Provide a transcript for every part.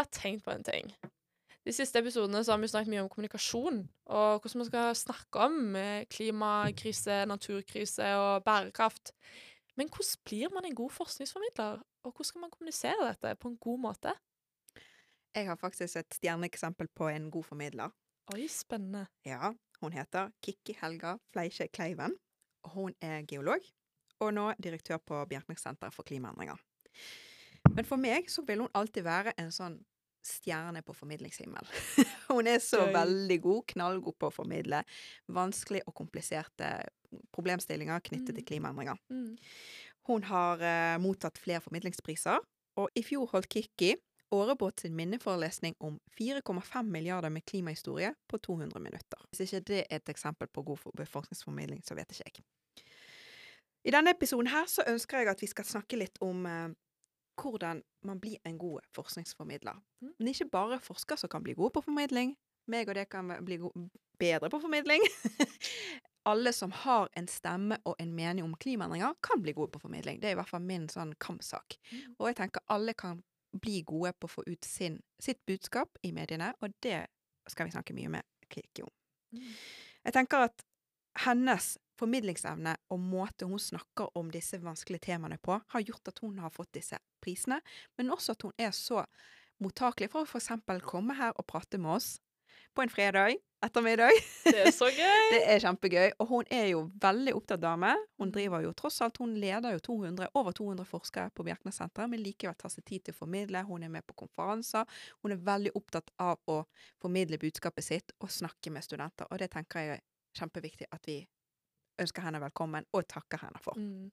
jeg har tenkt på en ting. De siste episodene så har vi snakket mye om kommunikasjon, og hvordan man skal snakke om eh, klimakrise, naturkrise og bærekraft. Men hvordan blir man en god forskningsformidler, og hvordan skal man kommunisere dette på en god måte? Jeg har faktisk et stjerneeksempel på en god formidler. Oi, spennende. Ja, hun heter Kikki Helga Fleisje Kleiven. Hun er geolog, og nå direktør på Bjerknessenteret for klimaendringer. Men for meg så vil hun alltid være en sånn stjerne på formidlingshimmel. hun er så Gøy. veldig god, knallgod på å formidle vanskelige og kompliserte problemstillinger knyttet til Mm. klimaendringer. Mm. Hun har eh, mottatt flere formidlingspriser, og i fjor holdt Kikki Årebåt sin minneforelesning om 4,5 milliarder med klimahistorie på 200 minutter. Hvis ikke det er et eksempel på god befolkningsformidling, så vet ikke jeg. I denne episoden her så ønsker jeg at vi skal snakke litt om eh, hvordan man blir en god forskningsformidler. Mm. Men ikke bare forskere som kan bli gode på formidling. Meg og det kan bli bedre på formidling. Alle som har en stemme og en mening om klimaendringer, kan bli gode på formidling. Det er i hvert fall min sånn kampsak. Mm. Og jeg tenker alle kan bli gode på å få ut sin, sitt budskap i mediene, og det skal vi snakke mye med Kiki om. Mm. Jeg tenker at hennes formidlingsevne og måte hun snakker om disse vanskelige temaene på, har gjort at hun har fått disse prisene, men også at hun er så mottakelig for å f.eks. komme her og prate med oss på en fredag ettermiddag. Det er så gøy! Det er kjempegøy. Og hun er jo veldig opptatt dame. Hun Mm. driver jo tross alt, hun leder jo 200, over 200 forskere på Bjerknessenteret, men likevel tar seg tid til å formidle. Hun er med på konferanser. Hun er veldig opptatt av å formidle budskapet sitt og snakke med studenter. Og det tenker jeg er kjempeviktig at vi ønsker henne velkommen og takker henne for. Mm.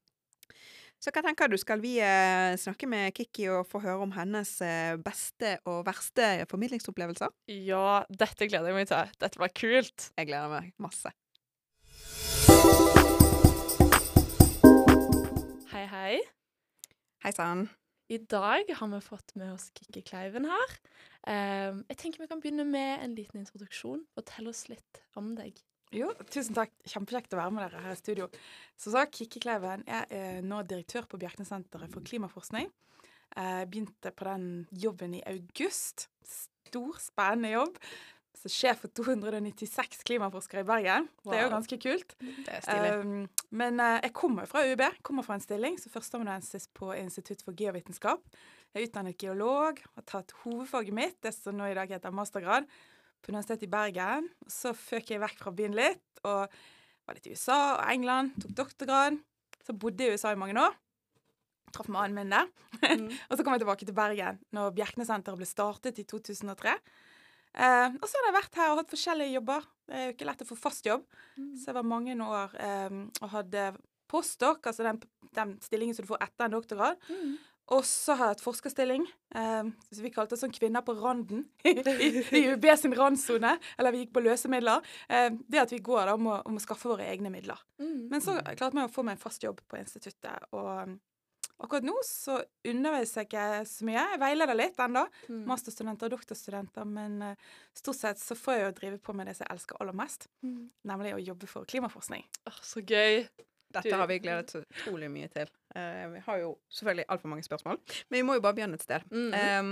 Så hva tenker du, skal vi eh, snakke med Kikki og få høre om hennes eh, beste og verste formidlingsopplevelser? Ja, dette gleder jeg meg til. Dette blir kult. Jeg gleder meg masse. Hei, hei. Hei sann. I dag har vi fått med oss Kikki Kleiven her. Ehm, jeg tenker vi kan begynne med en liten introduksjon. Fortell oss litt om deg. Jo, tusen takk. Kjempekjekt å være med dere her i studio. Som sagt, Kikki Kleiven jeg er nå direktør på Bjerknessenteret for klimaforskning. Jeg begynte på den jobben i august. Stor, spennende jobb. Så sjef for 296 klimaforskere i Bergen. Det er jo ganske kult. Det er stilig. Um, men eh, jeg kommer fra UiB, kommer fra en stilling som førsteamanuensis på Institutt for geovitenskap. Jeg er utdannet geolog, har tatt hovedfaget mitt, det som nå i dag heter mastergrad, på Universitetet i Bergen. Så føk jeg vekk fra byen litt, og var litt i USA og England, tok doktorgrad. Så bodde jeg i USA i mange år. Traff mannen min der. Mm. og så kom jeg tilbake til Bergen når Bjerknessenteret ble startet i 2003. Eh, og så har jeg vært her og hatt forskjellige jobber. Det er jo ikke lett å få fast jobb. Mm. Så jeg var mange år eh, og hadde postdoc, altså den, den stillingen som du får etter en doktorgrad. Mm. Og så har jeg et forskerstilling, eh, vi kalte det sånn kvinner på randen. I, i UB sin randsone. Eller vi gikk på løse midler. Eh, det at vi går da om å, om å skaffe våre egne midler. Mm. Men så klarte jeg å få meg en fast jobb på instituttet. Og um, akkurat nå så underviser jeg ikke så mye. Jeg veileder litt ennå. Mm. Masterstudenter og doktorstudenter. Men eh, stort sett så får jeg jo drive på med det som jeg elsker aller mest. Mm. Nemlig å jobbe for klimaforskning. Åh, så gøy. Dette Du- har vi gledet oss utrolig mye til. Eh, vi har jo selvfølgelig altfor mange spørsmål, men vi må jo bare begynne et sted. Mm. Em,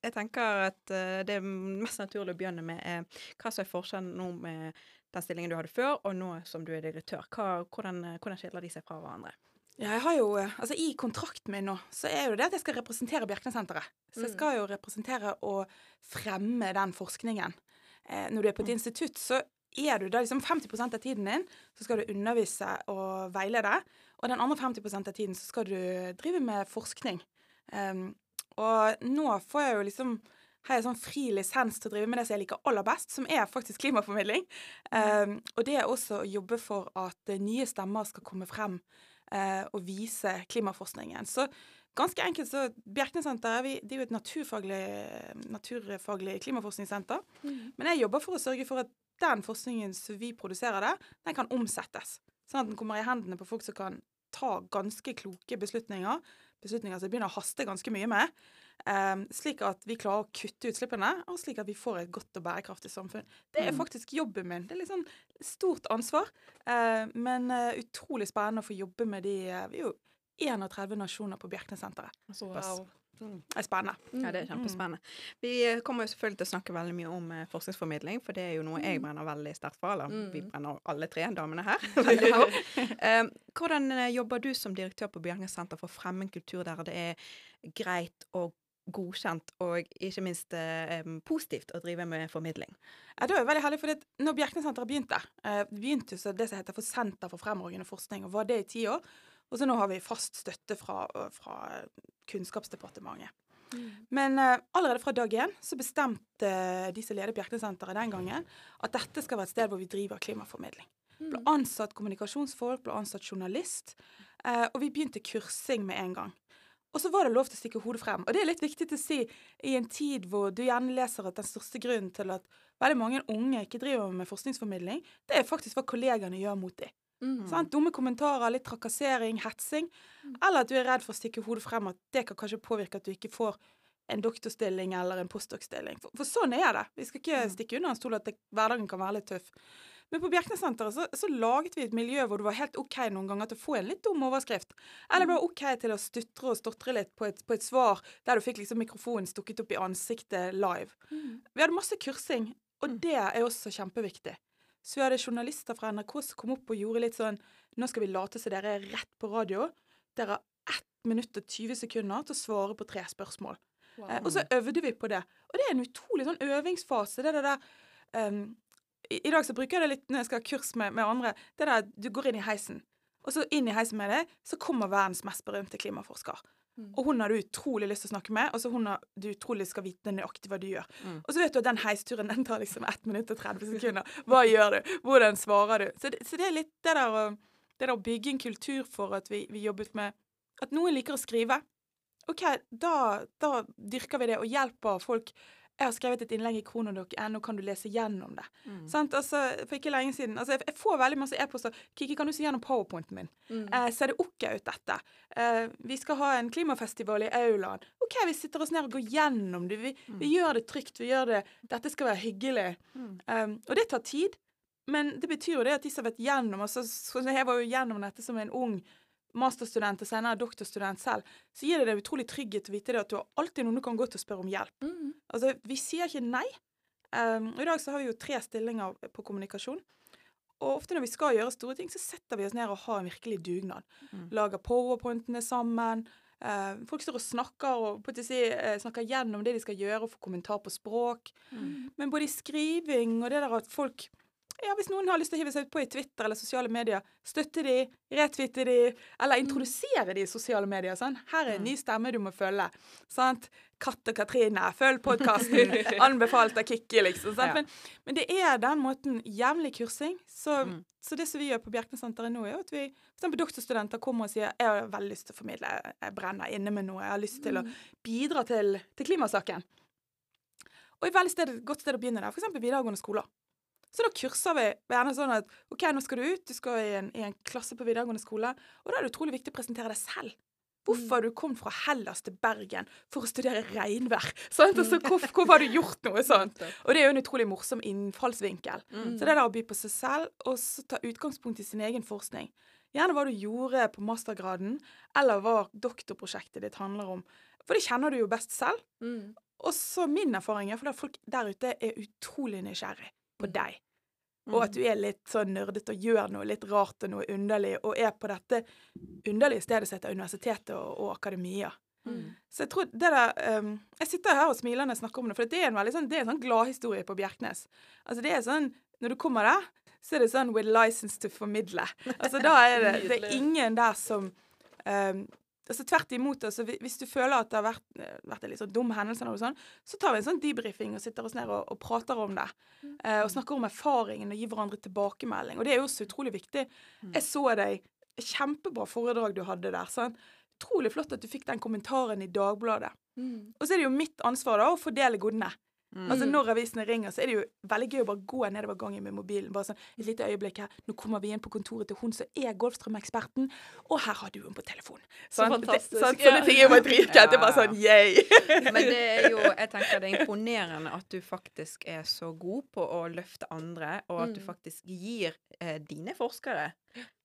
jeg tenker at uh, det mest naturlige å begynne med er hva som er forskjellen nå med den stillingen du hadde før, og nå som du er direktør. Hva, hvordan, eh, hvordan skiller de seg fra hverandre? Ja, jeg har jo, altså I kontrakten min nå så er jo det at jeg skal representere Bjerknessenteret. Så jeg Mm. skal jo representere og fremme den forskningen. Eh, når du er på et institutt, så er du da liksom 50% av tiden din så skal du undervise og veilede. Og den andre 50 av tiden så skal du drive med forskning. Um, og nå får jeg jo liksom har jeg sånn fri lisens til å drive med det som jeg liker aller best, som er faktisk klimaformidling. Um, og det er også å jobbe for at nye stemmer skal komme frem uh, og vise klimaforskningen. Så ganske enkelt så Bjerknessenteret er jo et naturfaglig, naturfaglig klimaforskningssenter. Mm. Men jeg jobber for å sørge for at den forskningen som vi produserer der, den kan omsettes. Sånn at den kommer i hendene på folk som kan ta ganske kloke beslutninger. Beslutninger som begynner å haste ganske mye med. Um, slik at vi klarer å kutte utslippene, og slik at vi får et godt og bærekraftig samfunn. Det er Mm. faktisk jobben min. Det er litt sånn stort ansvar, uh, men uh, utrolig spennende å få jobbe med de uh, Vi er jo 31 nasjoner på Bjerknessenteret. Såpass. Wow. er spennende. Ja, det er kjempespennende. Vi kommer jo selvfølgelig til å snakke veldig mye om eh, forskningsformidling, for det er jo noe jeg brenner veldig sterkt for. Eller vi Mm. brenner alle tre damene her hvordan eh, jobber du som direktør på Bjørnnes senter for å fremme en kultur der det er greit og godkjent og ikke minst eh, positivt å drive med formidling? Ja, det var veldig heldig, for når Bjerknessenteret begynte, eh, begynte så det som heter for Senter for fremragende forskning, og var det i ti år. Og så nå har vi fast støtte fra, fra Kunnskapsdepartementet. Men uh, allerede fra dag én så bestemte eh, de som ledet Bjerknessenteret den gangen, at dette skal være et sted hvor vi driver klimaformidling. Mm. Ble ansatt kommunikasjonsfolk, ble ansatt journalist, uh, og vi begynte kursing med en gang. Og så var det lov til å stikke hodet frem. Og det er litt viktig til å si i en tid hvor du gjerne leser at den største grunnen til at veldig mange unge ikke driver med forskningsformidling, det er faktisk hva kollegaene gjør mot dem. Mm. Sant? Dumme kommentarer, litt trakassering, hetsing. Eller at du er redd for å stikke hodet frem, at det kan kanskje påvirke at du ikke får en doktorstilling eller en postdoc-stilling. For, for sånn er det. Vi skal ikke stikke under en stol at det, hverdagen kan være litt tøff. Men på Bjerknessenteret så, så laget vi et miljø hvor det var helt OK noen ganger til å få en litt dum overskrift. Eller det var OK til å stutre og stotre litt på et, på et svar der du fikk liksom mikrofonen stukket opp i ansiktet live. Vi hadde masse kursing, og det er også kjempeviktig. Så vi hadde journalister fra NRK som kom opp og gjorde litt sånn Nå skal vi late som dere er rett på radio. Dere har 1 minutt og 20 sekunder til å svare på tre spørsmål. Eh, og så øvde vi på det. Og det er en utrolig sånn øvingsfase. Det det der um, i, I dag så bruker jeg det litt når jeg skal ha kurs med, med andre. Det der du går inn i heisen, og så inn i heisen med deg, så kommer verdens mest berømte klimaforsker. Mm. Og hun har du utrolig lyst til å snakke med, og så hun har du utrolig skal vite nøyaktig hva du gjør. Mm. Og så vet du at den heisturen den tar liksom 1 minutt og 30 sekunder. Hva gjør du? Hvordan svarer du? Så det, så det er litt det der å det der å bygge en kultur for at vi, vi jobbet med At noen liker å skrive. OK, da, da dyrker vi det og hjelper folk. Jeg har skrevet et innlegg i krono.no, kan du lese gjennom det? Mm. Sant? Altså, for ikke lenge siden altså, jeg, jeg får veldig masse e-poster. 'Kiki, kan du se gjennom powerpointen min?' Mm. Eh, ser det OK ut, dette? Eh, vi skal ha en klimafestival i aulaen. OK, vi sitter oss ned og går gjennom det. Vi, vi gjør det trygt. Vi gjør det Dette skal være hyggelig. Mm. Um, og det tar tid. Men det betyr jo det at de som har vært gjennom altså, så Jeg var jo gjennom dette som en ung masterstudent og senere doktorstudent selv. Så gir det deg utrolig trygghet å vite det at du har alltid noen du kan gå til og spørre om hjelp. Mm. Altså, vi sier ikke nei. Um, I dag så har vi jo tre stillinger på kommunikasjon. Og ofte når vi skal gjøre store ting, så setter vi oss ned og har en virkelig dugnad. Mm. Lager powerpointene sammen. Uh, folk står og snakker og på si, uh, snakker gjennom det de skal gjøre, og får kommentar på språk. Mm. Men både i skriving og det der at folk ja, Hvis noen har lyst til å hive seg ut på i Twitter eller sosiale medier, støtte de, retwitte de, eller introdusere de i sosiale medier. Sånn. Her er en ny stemme du må følge. Sant? Katt og Katrine, følg podkasten. Anbefalt av Kikki, liksom. Ja. Men, men det er den måten jevnlig kursing. Så, Mm. så det som vi gjør på Bjerknessenteret nå, er at vi eksempel doktorstudenter kommer og sier jeg har veldig lyst til å formidle, jeg brenner inne med noe, jeg har lyst til å bidra til, til klimasaken. Og et veldig sted, godt sted å begynne der, f.eks. videregående skoler. Så da kurser vi gjerne sånn at OK, nå skal du ut, du skal i en, i en klasse på videregående skole, og da er det utrolig viktig å presentere deg selv. Hvorfor har du kommet fra Hellas til Bergen for å studere regnvær? Sant? Altså, hvor, hvor har du gjort noe sånt? Og det er jo en utrolig morsom innfallsvinkel. Mm. Så det der å by på seg selv, og så ta utgangspunkt i sin egen forskning. Gjerne hva du gjorde på mastergraden, eller hva doktorprosjektet ditt handler om. For det kjenner du jo best selv. Mm. Og så min erfaring er for at folk der ute er utrolig nysgjerrig på deg. Mm. Og at du er litt sånn nerdete og gjør noe litt rart og noe underlig, og er på dette underlige stedet som heter universitetet og, og akademia. Mm. Så jeg tror det der um, Jeg sitter her og jeg snakker om det, for det er en veldig sånn, det er en sånn gladhistorie på Bjerknes. Altså det er sånn, Når du kommer der, så er det sånn with license to formidle. Altså da er det, det er ingen der som um, altså Tvert imot. altså Hvis du føler at det har vært, eh, vært en litt sånn dum hendelse, eller noe sånt, så tar vi en sånn debrifing og sitter oss ned og, og prater om det. Eh, og snakker om erfaringen og gir hverandre tilbakemelding. Og det er jo så utrolig viktig. Jeg så deg. Kjempebra foredrag du hadde der. sant? Utrolig flott at du fikk den kommentaren i Dagbladet. Mm. Og så er det jo mitt ansvar da å fordele godene. Mm. Altså Når avisene ringer, så er det jo veldig gøy å bare gå nedover gangen med mobilen. Bare sånn, Et lite øyeblikk her. Nå kommer vi inn på kontoret til hun som er Golfstrøm-eksperten, og her har du henne på telefon. Så Sant? fantastisk, Det, sant? Sånne ting er bare Ja. Det er bare sånn yay. Men det er jo, jeg tenker det er imponerende at du faktisk er så god på å løfte andre, og at du Mm. faktisk gir eh, dine forskere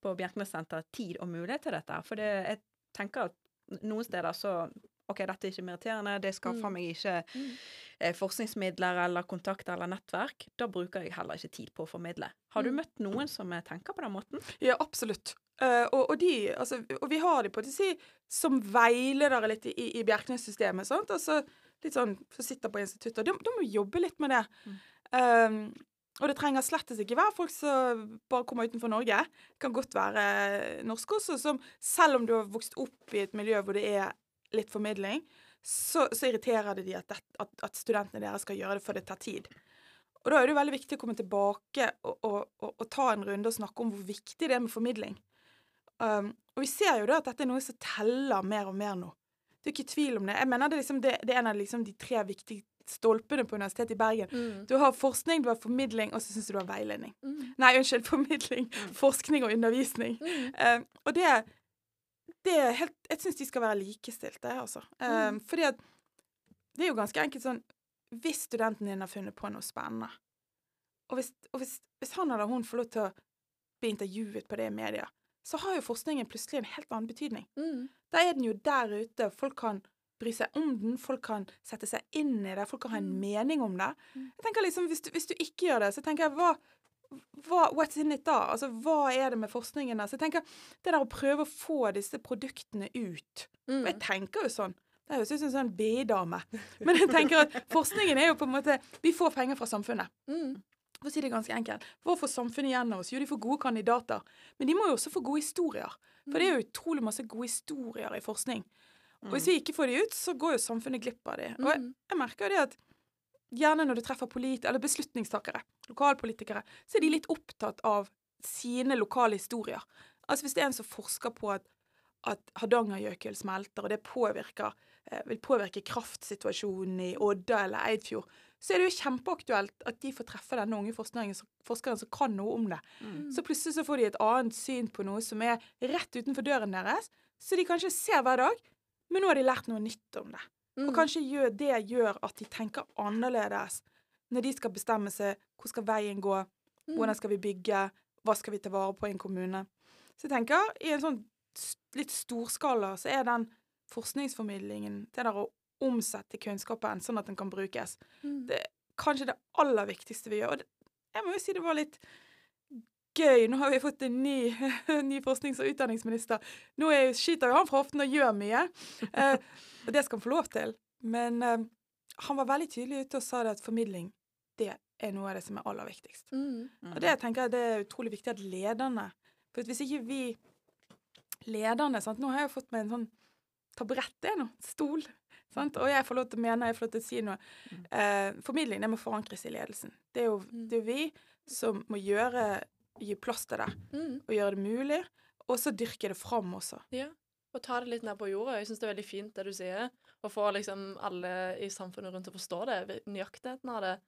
på Bjerknessenteret tid og mulighet til dette. For det, jeg tenker at noen steder så OK, dette er ikke meriterende, det skaffer Mm. meg ikke Mm. eh, forskningsmidler eller kontakter eller nettverk, da bruker jeg heller ikke tid på å formidle. Har du Mm. møtt noen som eh, tenker på den måten? Ja, absolutt. Uh, og, og, de, altså, og vi har de på å si, som veiledere litt i, i Bjerknes-systemet. Altså, litt sånn som sitter på instituttet. De, de, må jobbe litt med det. Mm. Um, og det trenger slettes ikke være folk som bare kommer utenfor Norge. Det kan godt være norske også, som selv om du har vokst opp i et miljø hvor det er litt formidling, så, så irriterer det de at, at, at studentene deres skal gjøre det, for det tar tid. Og da er det jo veldig viktig å komme tilbake og, og, og, og ta en runde og snakke om hvor viktig det er med formidling. Um, og vi ser jo da at dette er noe som teller mer og mer nå. Det er ikke tvil om det. Jeg mener det er, liksom det, det er en av liksom de tre viktige stolpene på Universitetet i Bergen. Mm. Du har forskning, du har formidling, og så syns du du har veiledning. Mm. Nei, unnskyld, formidling, forskning og undervisning. Mm. Uh, og det, det er helt Jeg syns de skal være likestilte, altså. Um, Mm. Fordi at det er jo ganske enkelt sånn Hvis studenten din har funnet på noe spennende, og hvis, og hvis, hvis han eller hun får lov til å bli intervjuet på det i media, så har jo forskningen plutselig en helt annen betydning. Mm. Da er den jo der ute. Folk kan bry seg om den, folk kan sette seg inn i det, folk kan ha en Mm. mening om det. Mm. Jeg tenker liksom, Hvis du, hvis du ikke gjør det, så tenker jeg hva, hva What's in it da? Altså, Hva er det med forskningen der? Så jeg tenker, Det der å prøve å få disse produktene ut Mm. Jeg tenker jo sånn Det høres ut som en sånn BI-dame. Men jeg tenker at forskningen er jo på en måte Vi får penger fra samfunnet. Mm. For å si det ganske enkelt. Hva får samfunnet igjen av oss? Jo, de får gode kandidater. Men de må jo også få gode historier. For det er jo utrolig masse gode historier i forskning. Og hvis vi ikke får de ut, så går jo samfunnet glipp av de. Og jeg, Mm. jeg merker det at gjerne når du treffer polit eller beslutningstakere, lokalpolitikere, så er de litt opptatt av sine lokale historier. Altså hvis det er en som forsker på at, at Hardangerjøkull smelter, og det påvirker, eh, vil påvirke kraftsituasjonen i Odda eller Eidfjord, så er det jo kjempeaktuelt at de får treffe denne unge forskeren, forskeren som kan noe om det. Mm. Så plutselig så får de et annet syn på noe som er rett utenfor døren deres, så de kanskje ser hver dag, men nå har de lært noe nytt om det. Mm. Og kanskje gjør, det gjør at de tenker annerledes når de skal bestemme seg hvor skal veien gå, Mm. hvordan skal vi bygge, hva skal vi ta vare på i en kommune. Så jeg tenker, i en sånn litt storskala, så er den forskningsformidlingen, det der å omsette kunnskapen sånn at den kan brukes, Mm. det er kanskje det aller viktigste vi gjør. Og det, jeg må jo si det var litt gøy. Nå har vi fått en ny, ny forsknings- og utdanningsminister. Nå er, skyter jo han fra hoften og gjør mye. Eh, og det skal han få lov til. Men eh, han var veldig tydelig ute og sa det at formidling, det er noe av det som er aller viktigst. Mm. Og det tenker jeg det er utrolig viktig at lederne For hvis ikke vi lederne sant? Nå har jeg jo fått meg en sånn taburett, det noe. Stol. Sant? Og jeg får lov til å mene, jeg får lov til å si noe. Eh, formidling det må forankres i ledelsen. Det er jo Mm. det er vi som må gjøre gi plass til det, Mm. og gjøre det mulig. Og så dyrke det fram også. Ja. Og ta det litt ned på jorda. Jeg syns det er veldig fint det du sier. Å få liksom alle i samfunnet rundt til å forstå det, nøyaktigheten av det,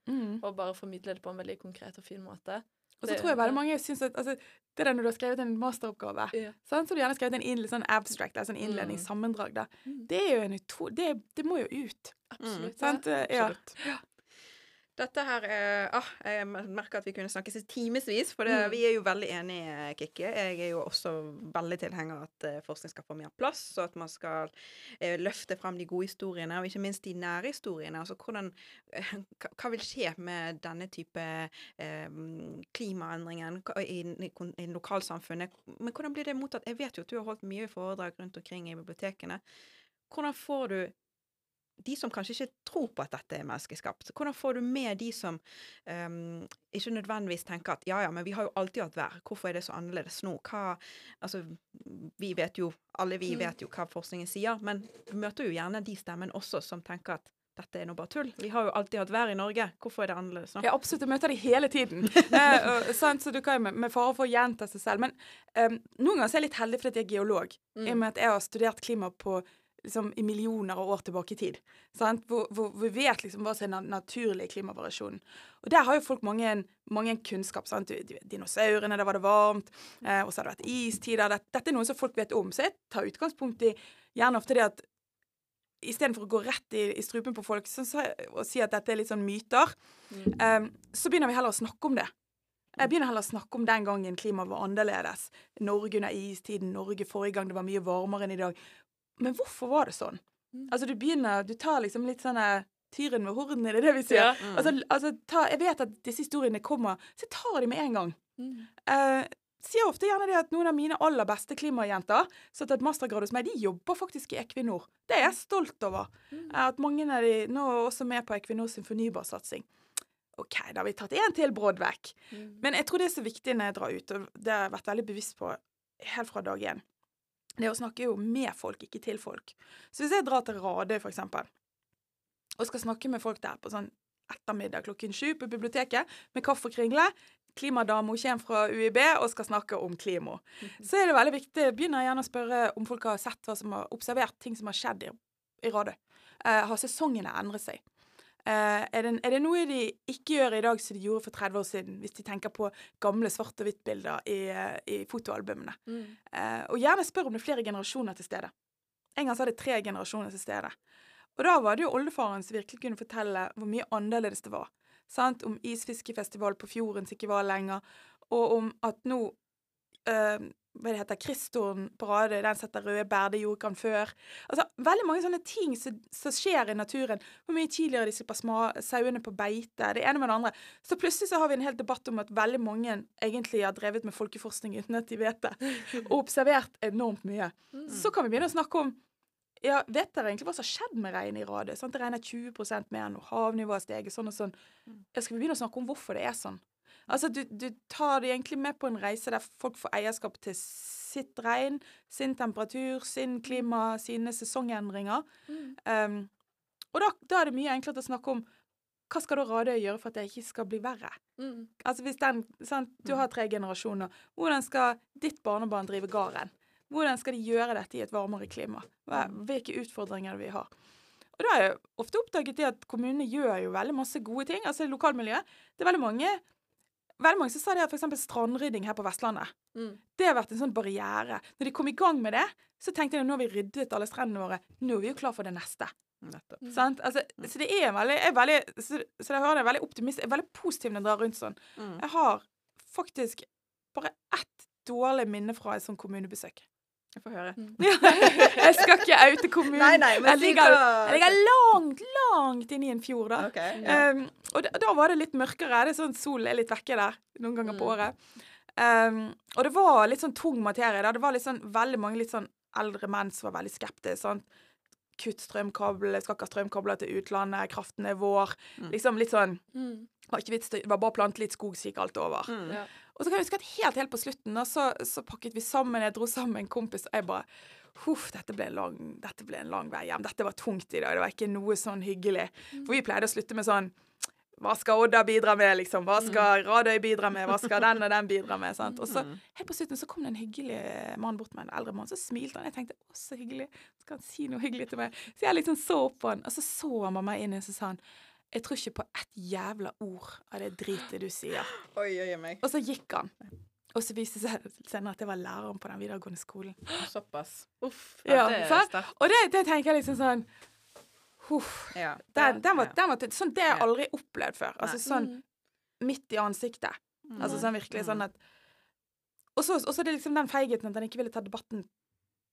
og bare formidle det på en veldig konkret og fin måte. Og så Det- tror jeg veldig mange syns at altså, det der når du har skrevet en masteroppgave, yeah. sånn, så du gjerne skrevet en inn, sånn abstract, altså en innledning, Mm. sammendrag, da. Mm. Det er jo en utro... Det, det må jo ut. Absolutt. Sant? Ja. Absolutt. Dette her er ah, Jeg merker at vi kunne snakkes i timevis, for det, Mm. vi er jo veldig enige, Kikki. Jeg er jo også veldig tilhenger at eh, forskning skal få mer plass, og at man skal eh, løfte frem de gode historiene, og ikke minst de nære historiene. Altså hvordan eh, hva vil skje med denne type eh, klimaendringen i, i, i lokalsamfunnet? Men hvordan blir det mottatt? Jeg vet jo at du har holdt mye foredrag rundt omkring i bibliotekene. Hvordan får du de som kanskje ikke tror på at dette er menneskeskapt, hvordan får du med de som um, ikke nødvendigvis tenker at ja, ja, men vi har jo alltid hatt vær, hvorfor er det så annerledes nå? Hva, altså, vi vet jo, alle vi Mm. vet jo hva forskningen sier, men du møter jo gjerne de stemmene også som tenker at dette er nå bare tull. Vi har jo alltid hatt vær i Norge, hvorfor er det annerledes nå? Ja, absolutt. Jeg møter det hele tiden. eh, og, sant? Så du kan jo med, med fare for å gjenta seg selv. Men um, noen ganger er jeg litt heldig fordi jeg er geolog. I og Mm. med at jeg har studert klima på liksom, i millioner av år tilbake i tid. Sant? Hvor, hvor vi vet liksom hva som er den naturlige klimavariasjonen. Og der har jo folk mange, mange kunnskap. Sant? Dinosaurene, der var det varmt. Eh, og så har det vært istider. Dette, dette er noe som folk vet om. Så jeg tar utgangspunkt i gjerne ofte det at istedenfor å gå rett i, i strupen på folk så, så, og si at dette er litt sånn myter, Mm. eh, så begynner vi heller å snakke om det. Jeg begynner heller å snakke om den gangen klimaet var annerledes. Norge under istiden, Norge forrige gang det var mye varmere enn i dag. Men hvorfor var det sånn? Mm. Altså, du begynner Du tar liksom litt sånn Tyren ved hornen, er det det vi sier? Ja. Mm. Altså, altså ta, jeg vet at disse historiene kommer, så jeg tar de med en gang. Mm. Uh, sier ofte gjerne det at noen av mine aller beste klimajenter som har tatt mastergrad hos meg, de jobber faktisk i Equinor. Det er jeg stolt over. Mm. At mange av de nå er også med på Equinor sin fornybarsatsing. OK, da har vi tatt én til brodd vekk. Mm. Men jeg tror det er så viktig når jeg drar ut, og det har jeg vært veldig bevisst på helt fra dag én, det er å snakke jo med folk, ikke til folk. Så hvis jeg drar til Radøy, for eksempel, og skal snakke med folk der på sånn ettermiddag klokken sju på biblioteket med kaffe og kringle, klimadama kommer fra UiB og skal snakke om klima, så er det veldig viktig. Begynner jeg gjerne å spørre om folk har sett hva som har observert ting som har skjedd i, i Radøy. Eh, har sesongene endret seg? Eh, er, det, er det noe de ikke gjør i dag som de gjorde for 30 år siden, hvis de tenker på gamle svart og hvitt-bilder i, eh, i fotoalbumene? Mm. Eh, og gjerne spør om det er flere generasjoner til stede. En gang så hadde jeg tre generasjoner til stede. Og da var det jo oldefaren som virkelig kunne fortelle hvor mye annerledes det var. Sant? Om isfiskefestival på fjorden som ikke var lenger, og om at nå eh, hva det heter, Kristoren på Radøy, den setter røde bær, det gjorde ikke han før. Altså, Veldig mange sånne ting som, som skjer i naturen. Hvor mye tidligere de slipper små sauene på beite, det ene med det andre. Så plutselig så har vi en hel debatt om at veldig mange egentlig har drevet med folkeforskning uten at de vet det, og observert enormt mye. Mm. Så kan vi begynne å snakke om ja, Vet dere egentlig hva som har skjedd med regnet i Radøy? Sant? Det regner 20% mer nå, havnivået har steget sånn og sånn. Ja, skal vi begynne å snakke om hvorfor det er sånn? Altså, du, du tar de egentlig med på en reise der folk får eierskap til sitt regn, sin temperatur, sin klima, sine sesongendringer. Mm. Um, og da, da er det mye enklere å snakke om hva skal da Radøy gjøre for at det ikke skal bli verre? Mm. Altså hvis den, sant, Du har tre generasjoner. Hvordan skal ditt barnebarn drive gården? Hvordan skal de gjøre dette i et varmere klima? Hva, hvilke utfordringer er vi har? Og da har jeg ofte oppdaget det at kommunene gjør jo veldig masse gode ting. Altså lokalmiljøet. Det er veldig mange Veldig mange som sa det at f.eks. strandrydding her på Vestlandet. Mm. Det har vært en sånn barriere. Når de kom i gang med det, så tenkte jeg nå har vi ryddet alle strendene våre. Nå er vi jo klar for det neste. Nettopp. Mm. Sant? Altså, så det er en veldig, er veldig Så, så jeg hører det er veldig optimist, jeg er veldig positiv når jeg drar rundt sånn. Mm. Jeg har faktisk bare ett dårlig minne fra et sånt kommunebesøk. Jeg får høre. Mm. jeg skal ikke oute kommunen. Nei, nei, men jeg, ligger, jeg ligger langt, langt inne i en fjord, da. Okay, Ja. Um, og da, da var det litt mørkere. Det er sånn Solen er litt vekke der noen ganger på Mm. året. Um, og det var litt sånn tung materie. da. Det var litt sånn, veldig mange litt sånn eldre menn som var veldig skeptiske. Sånn, Kutt strømkabler, skal ikke ha strømkabler til utlandet, kraften er vår. Mm. Liksom litt sånn Mm. var ikke vits, det var bare plante litt skog, så gikk alt over. Mm. Ja. Og så kan jeg huske at helt, helt på slutten da, så, så pakket vi sammen. Jeg dro sammen med en kompis, og jeg bare Huff, dette dette ble en lang vei hjem. Dette var tungt i dag. Det var ikke noe sånn hyggelig. For vi pleide å slutte med sånn Hva skal Odda bidra med, liksom? Hva skal Radøy bidra med? Hva skal den og den bidra med? Sant? Og så Mm. helt på slutten så kom det en hyggelig mann bort med, meg, en eldre mann. Så smilte han. Jeg tenkte å, så hyggelig. Skal han si noe hyggelig til meg? Så jeg liksom så opp på han, og så så han meg inn, og så sa han jeg tror ikke på ett jævla ord av det dritet du sier. Oi, oi, meg. Og så gikk han. Og så viste det seg senere at det var læreren på den videregående skolen. Såpass. Uff. Ja, det er sterkt. Og det, det tenker jeg liksom sånn Huff. Ja. Den, den var, Ja. den var, sånn det har jeg aldri opplevd før. Altså sånn Mm. midt i ansiktet. Mm. Altså sånn virkelig sånn Mm. at Og så er det liksom den feigheten at han ikke ville ta debatten,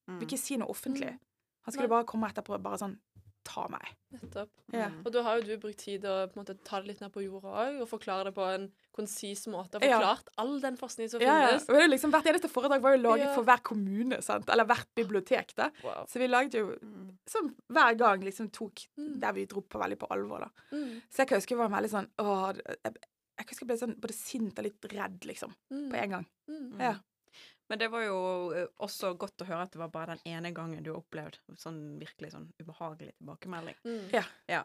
Mm. vil ikke si noe offentlig. Han skulle bare komme etterpå bare sånn Ta meg. Nettopp. Ja. Og da har jo du brukt tid å på en måte, ta det litt ned på jorda òg, og forklare det på en konsis måte. Og Ja. forklart all den forskningen som Ja, ja. finnes. Og det er liksom, hvert eneste foredrag var jo laget Ja. for hver kommune, sant? eller hvert bibliotek. da. Wow. Så vi laget jo som hver gang liksom tok Mm. der vi dro på veldig på alvor. da. Mm. Så jeg kan huske jeg var veldig sånn åh, jeg, jeg husker jeg ble sånn både sint og litt redd, liksom, Mm. på en gang. Mm. Ja. Men det var jo eh, også godt å høre at det var bare den ene gangen du har opplevd sånn virkelig sånn ubehagelig tilbakemelding. Mm. Ja. ja.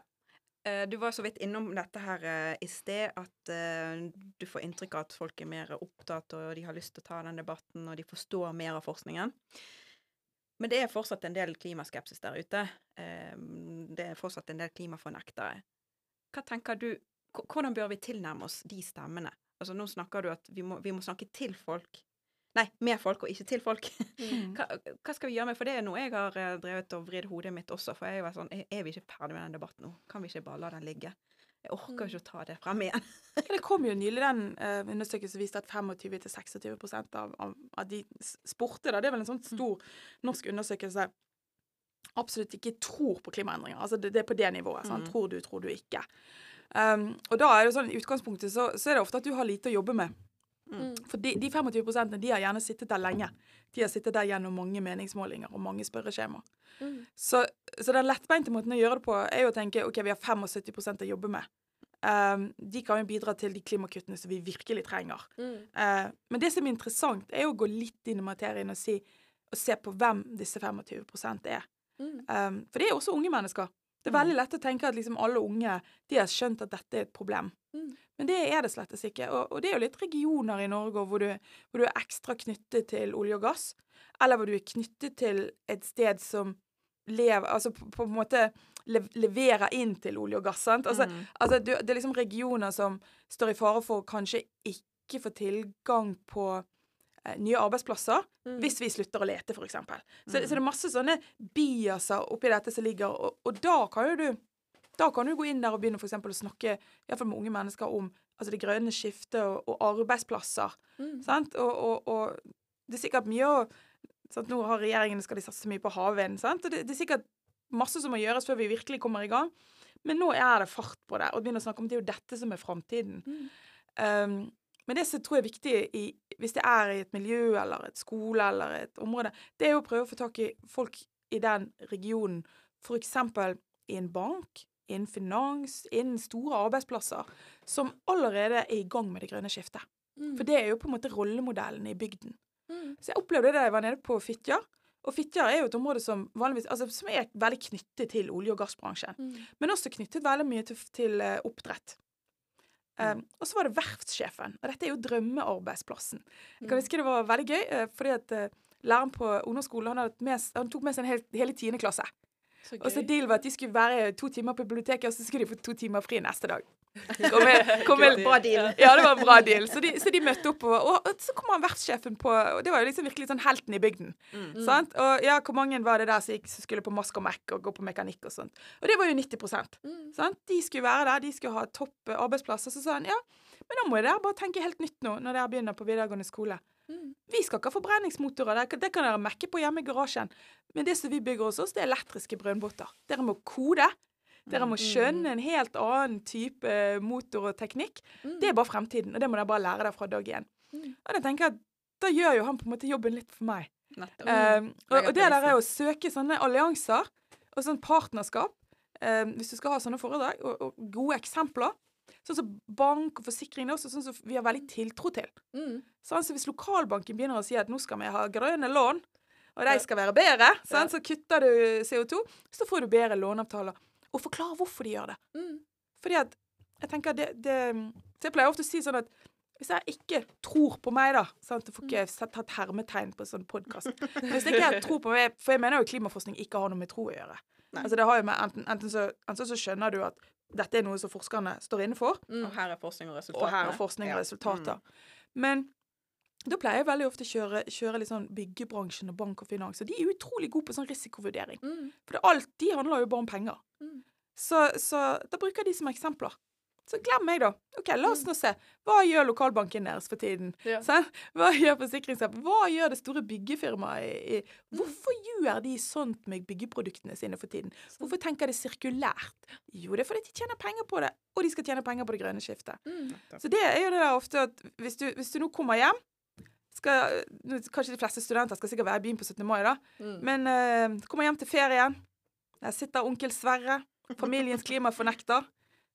Du var så vidt innom dette her eh, i sted, at eh, du får inntrykk av at folk er mer opptatt, og de har lyst til å ta den debatten, og de forstår mer av forskningen. Men det er fortsatt en del klimaskepsis der ute. Eh, Det er fortsatt en del klimafornektere. Hva tenker du, hvordan bør vi tilnærme oss de stemmene? Altså Nå snakker du at vi må, vi må snakke til folk. Nei, med folk, og ikke til folk. Mm. Hva, hva skal vi gjøre med For det er noe jeg har eh, drevet og vridd hodet mitt også. For jeg er jo sånn Er vi ikke ferdig med den debatten nå? Kan vi ikke bare la den ligge? Jeg orker Mm. ikke å ta det frem igjen. Det kom jo nylig den uh, undersøkelsen som viste at 25-26 av, av, av de spurte, da, det er vel en sånn stor norsk undersøkelse, absolutt ikke tror på klimaendringer. Altså det, det er på det nivået. Sant? Mm. Tror du, tror du ikke. Um, og da er det sånn, i utgangspunktet så, så er det ofte at du har lite å jobbe med. Mm. For de, de 25 de har gjerne sittet der lenge. De har sittet der gjennom mange meningsmålinger og mange spørreskjemaer. Mm. Så, så den lettbeinte måten å gjøre det på, er jo å tenke OK, vi har 75% å jobbe med. Um, de kan jo bidra til de klimakuttene som vi virkelig trenger. Mm. Uh, men det som er interessant, er jo å gå litt inn i materien og, si, og se på hvem disse 25 er. Um, for det er også unge mennesker. Det er veldig lett å tenke at liksom alle unge de har skjønt at dette er et problem. Mm. Men det er det slettes ikke. Og, og det er jo litt regioner i Norge hvor du, hvor du er ekstra knyttet til olje og gass, eller hvor du er knyttet til et sted som lever Altså på, på en måte le, leverer inn til olje og gass. sant? Altså, Mm. altså du, det er liksom regioner som står i fare for å kanskje ikke få tilgang på nye arbeidsplasser Mm. hvis vi slutter å lete, f.eks. Så, Mm. så det er masse sånne biaser oppi dette som ligger, og, og da kan jo du da kan du gå inn der og begynne for å snakke i hvert fall med unge mennesker om altså det grønne skiftet og, og arbeidsplasser. Mm. Sant? Og, og, og det er sikkert mye å sant? Nå har regjeringen skal de satse mye på havvind. sant? Og det, det er sikkert masse som må gjøres før vi virkelig kommer i gang. Men nå er det fart på det, og begynne å snakke om det er jo dette som er framtiden. Mm. Um, men det som jeg tror er viktig i, hvis det er i et miljø eller et skole eller et område, det er jo å prøve å få tak i folk i den regionen, f.eks. i en bank, innen finans, innen store arbeidsplasser, som allerede er i gang med det grønne skiftet. Mm. For det er jo på en måte rollemodellen i bygden. Mm. Så jeg opplevde det da jeg var nede på Fitjar. Og Fitjar er jo et område som vanligvis, altså som er veldig knyttet til olje- og gassbransjen. Mm. Men også knyttet veldig mye til, til eh, oppdrett. Um, og så var det verftssjefen. Og dette er jo drømmearbeidsplassen. Jeg kan Mm. huske det var veldig gøy, eh, fordi at eh, læreren på ungdomsskolen han, med, han tok med seg en hel, hele tiende klasse. Så Og så gøy. deal var at de skulle være to timer på biblioteket, og så skulle de få to timer fri neste dag. Kom med, kom med, Bra deal. ja, det var en bra deal. Så de, så de møtte opp, og, og, og så kom han vertssjefen på Og det var jo liksom virkelig sånn helten i bygden. Mm. Sant? Og ja, hvor mange var det der som, gikk, som skulle på mask og Mac og gå på mekanikk og sånt? Og det var jo 90 Mm. sant? De skulle være der, de skulle ha topp eh, arbeidsplasser. Så sa han ja, men nå må dere bare tenke helt nytt nå, når dere begynner på videregående skole. Mm. Vi skal ikke ha forbrenningsmotorer, det, det kan dere mekke på hjemme i garasjen. Men det som vi bygger hos oss, det er elektriske brønnbåter. Dere må kode. Dere må skjønne en helt annen type motor og teknikk. Mm. Det er bare fremtiden, og det må dere bare lære dere fra dag én. Mm. Og da tenker jeg at da gjør jo han på en måte jobben litt for meg. Um, og, og det der er å søke sånne allianser og sånn partnerskap, um, hvis du skal ha sånne foredrag, og, og gode eksempler. Sånn som bank og forsikring er også sånn som vi har veldig tiltro til. Mm. Sånn, så hvis lokalbanken begynner å si at nå skal vi ha grønne lån, og de skal være bedre, sånn, så kutter du CO2, så får du bedre låneavtaler. Og forklare hvorfor de gjør det. Mm. Fordi at jeg tenker det, det Så jeg pleier ofte å si sånn at hvis jeg ikke tror på meg, da sant? Jeg får ikke sett- tatt hermetegn på en sånn podkast. Hvis jeg ikke tror på meg For jeg mener jo klimaforskning ikke har noe med tro å gjøre. Nei. Altså det har jo med enten, enten, så, enten så skjønner du at dette er noe som forskerne står inne for, Mm. Og her er forskning og resultater. og her er forskning og Ja. Mm. Men da pleier jeg veldig ofte å kjøre, kjøre sånn byggebransjen og bank og finans. Og de er utrolig gode på sånn risikovurdering. Mm. For det, alt de handler jo bare om penger. Mm. Så, så da bruker de som eksempler. Så glem meg, da. Ok, La oss nå se. Hva gjør lokalbanken deres for tiden? Ja. Hva gjør forsikringsselskapet? Hva gjør det store byggefirmaet? i- Hvorfor gjør de sånt med byggeproduktene sine for tiden? Hvorfor tenker de sirkulært? Jo, det er fordi de tjener penger på det, og de skal tjene penger på det grønne skiftet. Mm. Så det er jo det der ofte at hvis du, hvis du nå kommer hjem skal, Kanskje de fleste studenter skal sikkert være i byen på 17. mai, da. Mm. Men uh, kommer hjem til ferien. Der sitter onkel Sverre, familiens klimafornekter.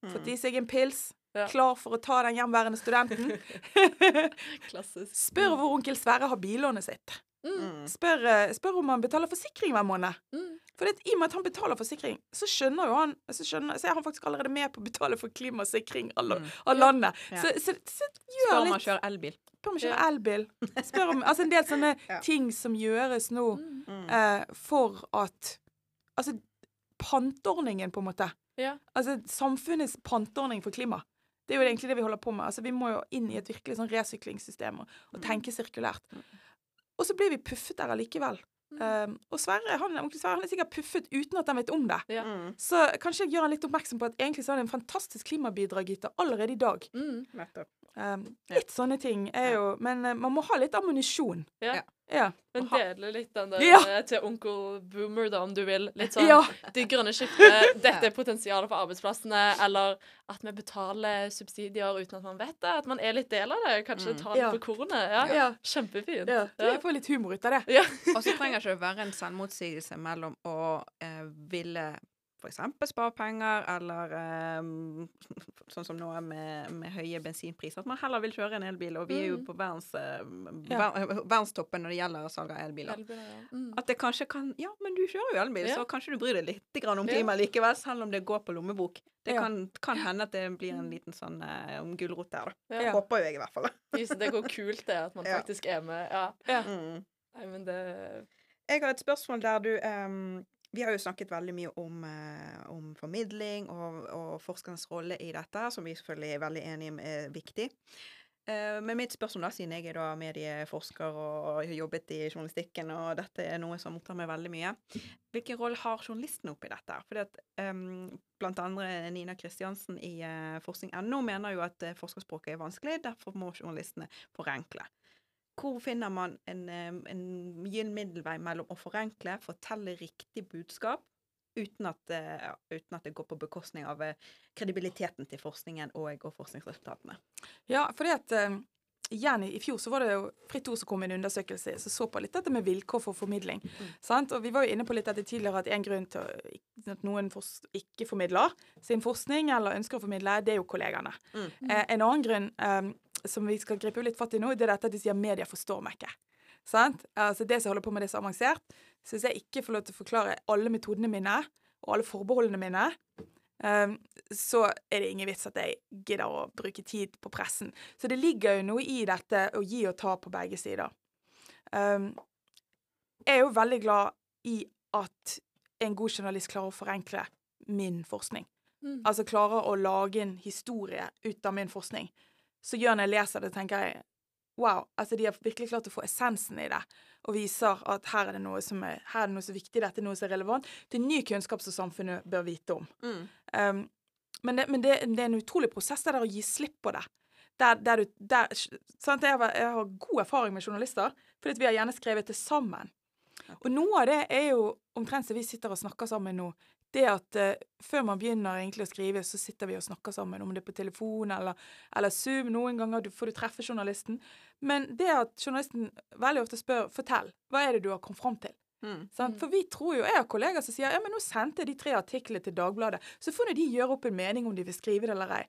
Fått i seg en pils. Ja. Klar for å ta den hjemværende studenten. Klassisk. Spør hvor onkel Sverre har billånet sitt. Mm. Mm. Spør, eh, spør om han betaler forsikring hver måned. Mm. For det, I og med at han betaler forsikring, så skjønner jo han så, skjønner, så er han faktisk allerede med på å betale for klimasikring av, Mm. av landet. Ja. Så, så, så Spør om han kjører elbil. Spør om å kjøre elbil. Spør om Altså en del sånne Ja. ting som gjøres nå Mm. Mm. eh, for at Altså panteordningen, på en måte. Ja. Altså samfunnets panteordning for klima. Det er jo egentlig det vi holder på med. Altså Vi må jo inn i et virkelig sånn resyklingssystem og, og tenke sirkulært. Og så blir vi puffet der allikevel. Um, og Sverre han, onkel Sverre han er sikkert puffet uten at han vet om det. Ja. Mm. Så kanskje gjør han litt oppmerksom på at egentlig så er det en fantastisk klimabidragyter allerede i dag. Mm. Um, Ja. litt sånne ting er jo Men eh, man må ha litt ammunisjon. Ja. Ja. Men dele litt den der Ja. eh, til onkel Boomer, da, om du vil. Litt sånn ja. det grønne skiftet, dette er potensialet for arbeidsplassene, eller at vi betaler subsidier uten at man vet det. At man er litt del av det. Kanskje Mm. ta det Ja. på kornet. Ja. ja. Kjempefint. ja. Jeg får litt humor ut av det. Ja. Og så trenger ikke å være en selvmotsigelse mellom å eh, ville f.eks. spare penger, eller um, sånn som nå med, med høye bensinpriser, at man heller vil kjøre en elbil. Og vi er jo Mm. på verdens, eh, Ja. verdenstoppen når det gjelder salg av elbiler. Elbiler, ja. Mm. At det kanskje kan Ja, men du kjører jo elbil, Ja. så kanskje du bryr deg litt grann om klimaet likevel, selv om det går på lommebok. Det kan, kan hende at det blir en liten sånn eh, om gulrot der, da. Håper jo jeg, i hvert fall. Det går kult det at man faktisk er med. Ja. Mm. Nei, men det Jeg har et spørsmål der du ehm, Vi har jo snakket veldig mye om, eh, om formidling og, og forskernes rolle i dette, som vi selvfølgelig er veldig enige om er viktig. Eh, men mitt spørsmål, da, siden jeg er da medieforsker og har jobbet i journalistikken, og dette er noe som opptar meg veldig mye, hvilken rolle har journalistene oppi dette? Fordi at ehm, blant andre Nina Kristiansen i uh, forskning.no mener jo at eh, forskerspråket er vanskelig, derfor må journalistene forenkle. Hvor finner man en, en gyllen middelvei mellom å forenkle, fortelle riktig budskap, uten at, eh, uten at det går på bekostning av eh, kredibiliteten til forskningen og, og forskningsresultatene? Ja, fordi at eh, igjen i, i fjor så var det jo Fritt Ord som kom med en undersøkelse som så på litt dette med vilkår for formidling. Sant? Og vi var jo inne på litt dette tidligere at en grunn til at noen ikke formidler sin forskning eller ønsker å formidle, det er jo kollegaene. Mm. Eh, en annen grunn eh, som vi skal gripe litt fatt i nå, det er dette at de sier media forstår meg ikke. Sant? Altså det som holder på med det som er avansert, syns jeg ikke får lov til å forklare alle metodene mine og alle forbeholdene mine, Um, så er det ingen vits at jeg gidder å bruke tid på pressen. Så det ligger jo noe i dette å gi og ta på begge sider. Um, jeg er jo veldig glad i at en god journalist klarer å forenkle min forskning. Mm. Altså klarer å lage en historie ut av min forskning. Så gjør når jeg leser det, tenker jeg wow, altså de har virkelig klart å få essensen i det. Og viser at her er det noe som er, her er det noe som er viktig, dette er noe som er relevant. Det er ny kunnskap som samfunnet bør vite om. Mm. Um, men det, men det, det er en utrolig prosess det der å gi slipp på det. Der, der du, der, sant? Jeg, har, jeg har god erfaring med journalister, fordi vi har gjerne skrevet det sammen. Og noe av det er jo omtrent som vi sitter og snakker sammen nå. Det at eh, før man begynner egentlig å skrive, så sitter vi og snakker sammen, om det er på telefon eller, eller Zoom. Noen ganger du, får du treffe journalisten. Men det at journalisten veldig ofte spør 'fortell', hva er det du har kommet fram til? Mm. Sant? For vi tror jo, Jeg har kollegaer som sier ja, men nå sendte jeg de tre artiklene til Dagbladet, så får nå de gjøre opp en mening om de vil skrive det eller ei.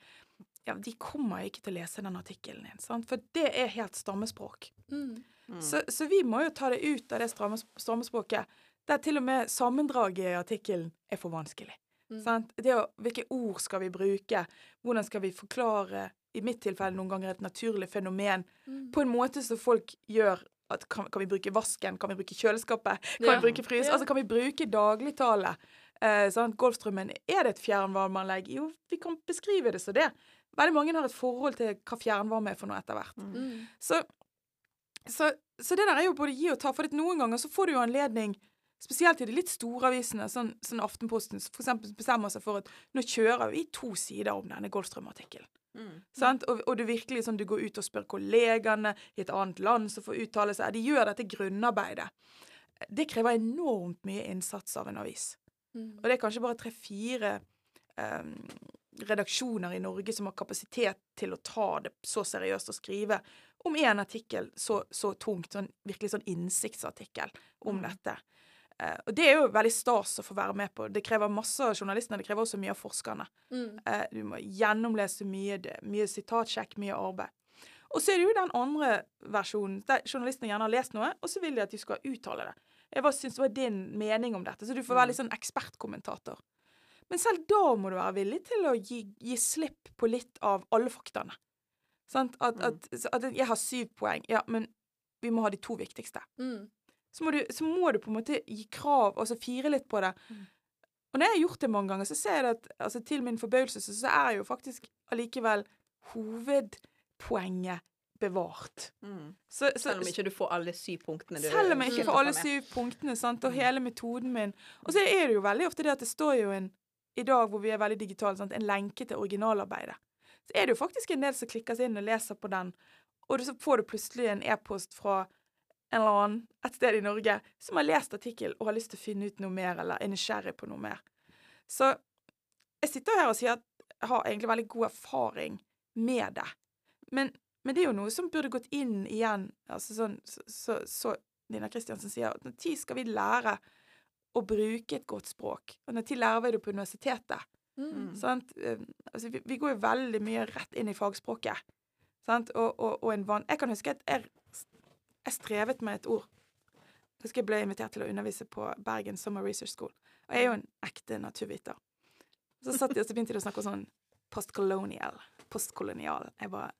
Ja, De kommer ikke til å lese den artikkelen din, sant? for det er helt stammespråk. Mm. Mm. Så, så vi må jo ta det ut av det stammespråket, der til og med sammendraget i artikkelen er for vanskelig. Mm. Sant? Det å, hvilke ord skal vi bruke? Hvordan skal vi forklare, i mitt tilfelle noen ganger, et naturlig fenomen Mm. på en måte som folk gjør at kan, kan vi bruke vasken? Kan vi bruke kjøleskapet? Kan Ja. vi bruke frys? Ja. Altså, kan vi bruke dagligtale? Eh, sant? Golfstrømmen, er det et fjernvarmeanlegg? Jo, vi kan beskrive det som det. Veldig mange har et forhold til hva fjernvarme er for noe etter hvert. Mm. Så, så, så det der er jo både gi og ta. For noen ganger så får du jo anledning, spesielt i de litt store avisene, sånn, sånn Aftenposten, for eksempel bestemmer seg for at nå kjører vi to sider om denne Goldstrøm-artikkelen. Mm. Og, og er virkelig sånn du går ut og spør kollegaene i et annet land som får uttale seg. De gjør dette grunnarbeidet. Det krever enormt mye innsats av en avis. Mm. Og det er kanskje bare tre-fire em, redaksjoner i Norge som har kapasitet til å ta det så seriøst og skrive om en artikkel så, så tungt, sånn, virkelig sånn innsiktsartikkel om Mm. dette. Eh, og det er jo veldig stas å få være med på. Det krever masse av journalistene, det krever også mye av forskerne. Mm. Uh, du må gjennomlese mye, det, mye sitatsjekk, mye arbeid. Og så er det jo den andre versjonen, der journalistene gjerne har lest noe, og så vil de at de skal uttale det. Jeg, synes det var din mening om dette? Så du får være litt sånn ekspertkommentator. Men selv da må du være villig til å gi, gi slipp på litt av alle faktaene. Sant? At, Mm. at, at jeg har syv poeng, ja, men vi må ha de to viktigste. Mm. Så må, du, så må du på en måte gi krav, altså fire litt på det. Mm. Og når jeg har gjort det mange ganger, så ser jeg at altså, til min forbauselse så er jo faktisk allikevel hovedpoenget bevart. Mm. Så, så, Selv om ikke du får alle syv punktene du selv om jeg ikke får alle syv punktene, sant, og Mm. hele metoden min. Og så er det jo veldig ofte det at det står jo en I dag hvor vi er veldig digitale, sant, en lenke til originalarbeidet. Så er det jo faktisk en del som klikker seg inn og leser på den, og så får du plutselig en e-post fra en eller annen et sted i Norge som har lest artikkel og har lyst til å finne ut noe mer, eller er nysgjerrig på noe mer. Så jeg sitter her og sier at jeg har egentlig veldig god erfaring med det. Men, men det er jo noe som burde gått inn igjen. altså sånn, Så, så, så Nina Kristiansen sier at når tid skal vi lære å bruke et godt språk? Og når lærer vi det på universitetet? Mm. Sant? Eh, Altså, vi, vi går jo veldig mye rett inn i fagspråket. Sant? Og, og, og en van... Jeg kan huske at jeg, jeg strevet med et ord. Jeg husker jeg ble invitert til å undervise på Bergen Summer Research School. Og jeg er jo en ekte naturviter. Så satt de og så begynte de å snakke om sånn postcolonial. Postkolonial. Jeg bare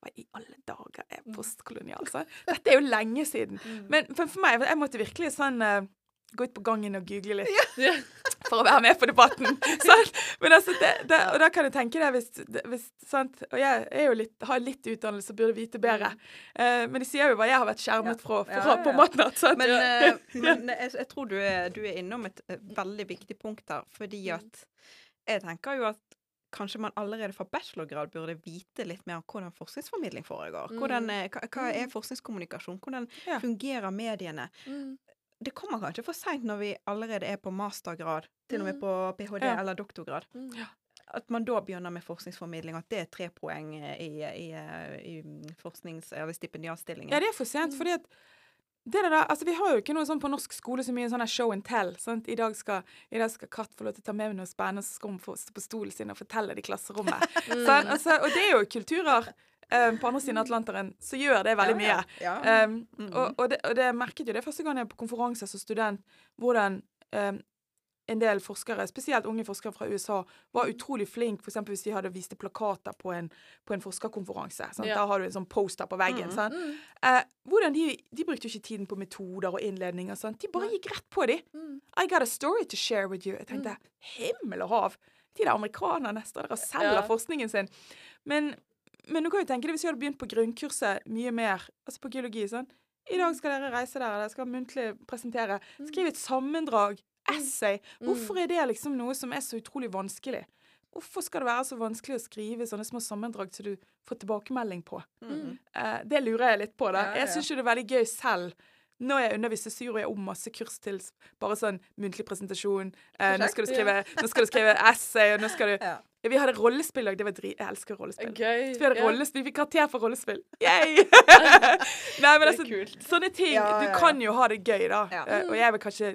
Hva i alle dager er postkolonial? Så dette er jo lenge siden. Men for, for meg, jeg måtte virkelig sånn eh, gå ut på gangen og google litt Ja. for å være med på debatten. sant? Men altså, det, det, og da kan du tenke deg hvis, hvis sant? Og jeg er jo litt, har litt utdannelse og burde vite bedre. Uh, men de sier jo hva jeg har vært skjermet fra, fra Ja, ja, på ja. matnatt. Men, uh, men jeg, jeg tror du er, du er innom et eh, veldig viktig punkt der, fordi Mm. at jeg tenker jo at kanskje man allerede fra bachelorgrad burde vite litt mer om hvordan forskningsformidling foregår. Hvordan, Mm. eh, hva, hva er forskningskommunikasjon? Hvordan fungerer mediene? Mm. Det kommer kanskje for seint når vi allerede er på mastergrad, til og med Mm. på ph.d. Ja. eller doktorgrad. Mm. At man da begynner med forskningsformidling, at det er tre poeng eh, i, i, i, i forsknings- eller stipendiatstillingen. Ja, det er for sent, fordi at det der, altså Vi har jo ikke noe sånn på norsk skole så mye sånn show and tell. sant? I dag skal, i dag skal Katt få lov til å ta med noe spennende, så skal hun få stå på stolen sin og fortelle det i klasserommet. Mm. sånn, Altså, og det er jo kulturer eh, på andre siden av Atlanteren så gjør det veldig mye. Um, og, og, det, og det merket jo det første gang jeg var på konferanse som student, hvordan um, en del forskere, spesielt unge forskere fra USA, var utrolig flinke f.eks. hvis de hadde vist plakater på en, på en forskerkonferanse. Ja. Da har du en sånn poster på veggen. Mm. Mm. Eh, hvordan de, de brukte jo ikke tiden på metoder og innledninger. Sant? De bare gikk rett på de. Mm. I got a story to share with you. Jeg tenkte himmel og hav. De der amerikanerne står der og selger Ja. forskningen sin. Men, men du kan jo tenke deg hvis vi hadde begynt på grunnkurset mye mer, altså på geologi sånn. I dag skal dere reise der, dere skal muntlig presentere. Skriv et sammendrag. Essay. Hvorfor er det liksom noe som er så utrolig vanskelig? Hvorfor skal det være så vanskelig å skrive sånne små sammendrag som du får tilbakemelding på? Mm. Eh, det lurer jeg litt på. da. Ja, ja, Jeg syns jo det er veldig gøy selv. Når jeg underviser, syr og jeg om masse kurs til bare sånn muntlig presentasjon. Eh, nå, skal du skrive, nå skal du skrive essay, og nå skal du Ja. Vi hadde rollespill òg. Det var dri... Jeg elsker rollespill. Gøy. Så vi hadde yeah. rollespill. Vi fikk karakter for rollespill. Yay! Nei, men altså, sånne ting Ja, ja, Du kan jo ha det gøy, da. Ja. Eh, og jeg er vel kanskje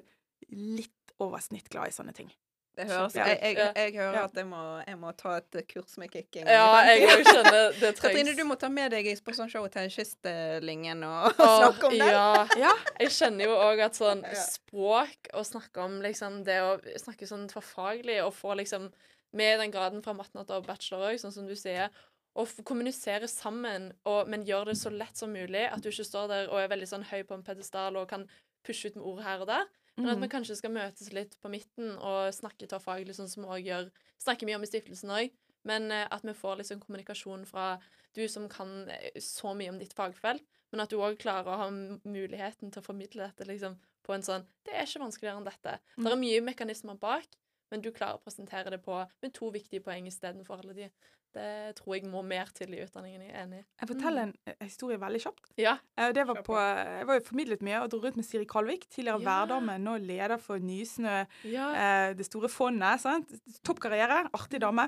litt over snitt glad i sånne ting. Det høres, Ja. jeg, jeg, jeg hører Ja. at jeg må, jeg må ta et kurs med kicking. Ja, jeg skjønner det trengs. Katrine, du må ta med deg i show til Kystlinjen og, og snakke om det. Ja. Ja. Jeg kjenner jo òg at sånn språk og snakke om liksom det å snakke sånn forfaglig og få liksom med den graden fra matnatt og bachelor òg, sånn som du sier, og kommunisere sammen, og, men gjøre det så lett som mulig. At du ikke står der og er veldig sånn høy på en pedestal og kan pushe ut med ord her og der. Men at vi Mm. kanskje skal møtes litt på midten og snakke tverrfaglig, sånn som vi også gjør. Snakker mye om i stiftelsen òg. Men eh, at vi får liksom kommunikasjon fra du som kan eh, så mye om ditt fagfelt, men at du òg klarer å ha muligheten til å formidle dette liksom på en sånn Det er ikke vanskeligere enn dette. Det er mye mekanismer bak, men du klarer å presentere det på med to viktige poeng istedenfor alle de. Det tror jeg må mer til i utdanningen. Jeg er enig i. Jeg forteller en eh, historie veldig kjapt. Ja. Eh, Det var på, på. jeg var jo formidlet mye og dro rundt med Siri Kalvik, tidligere Ja. værdame, nå leder for Nysnø, ja. eh, det store fondet. sant? Topp karriere, artig dame.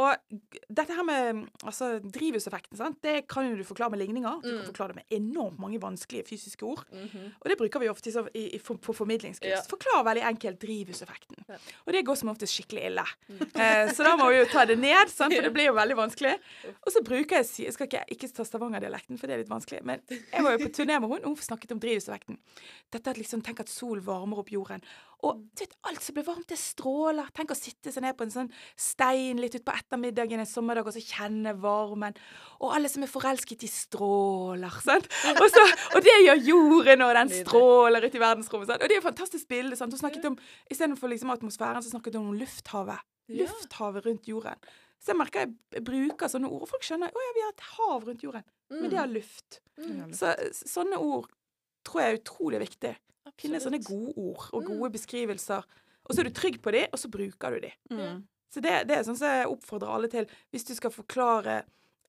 Og dette her med altså, drivhuseffekten, sant? det kan jo du forklare med ligninger. Du kan Mm. forklare det med enormt mange vanskelige fysiske ord. Mhm. Og det bruker vi ofte i, i, for- på formidlingskurs. Ja. Forklar veldig enkelt drivhuseffekten. Ja. Og det går som oftest skikkelig ille. Mm. Eh, så da må vi jo ta det ned, sant? for det blir jo veldig vanskelig. Og så bruker jeg Jeg skal ikke, ikke ta Stavanger-dialekten, for det er litt vanskelig. Men jeg var jo på turné med henne, og hun snakket om drivhuseffekten. Dette at liksom, Tenk at sol varmer opp jorden. Og Mm. du vet, alt som blir varmt, det stråler. Tenk å sitte seg ned på en sånn stein litt utpå ettermiddagen en sommerdag og så kjenne varmen. Og alle som er forelsket, de stråler. sant? Og, så, og det gjør jorden, og den stråler ut i verdensrommet. sant? Og det er et fantastisk bilde. sant? Hun snakket om, Istedenfor liksom atmosfæren, så snakket hun om lufthavet. Lufthavet rundt jorden. Så jeg merker jeg bruker sånne ord, og folk skjønner å ja, vi har et hav rundt jorden, men det har luft. Mm. Så sånne ord tror jeg er utrolig viktig. Finne sånne gode ord og Mm. gode beskrivelser. Og så er du trygg på de, og så bruker du de. Mm. Så det, det er sånn som jeg oppfordrer alle til. Hvis du skal forklare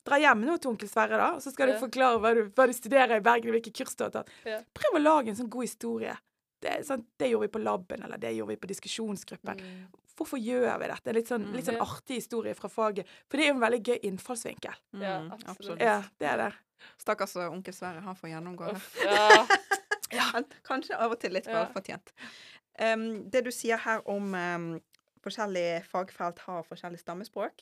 dra hjem nå til onkel Sverre, da, og så skal Ja. du forklare hva du, hva du studerer i Bergen, hvilke kurs du har tatt. Ja. Prøv å lage en sånn god historie. Det, er sånn, det gjorde vi på laben, eller det gjorde vi på diskusjonsgruppen. Mm. Hvorfor gjør vi dette? Litt sånn, litt sånn Ja. artig historie fra faget. For det er jo en veldig gøy innfallsvinkel. Ja, Mm, absolutt. Ja, det er det. Stakkars uh, onkel Sverre, han får gjennomgå. det. Uff, ja. Kanskje av og til litt Ja. velfortjent. Um, det du sier her om um, forskjellige fagfelt har forskjellig stammespråk,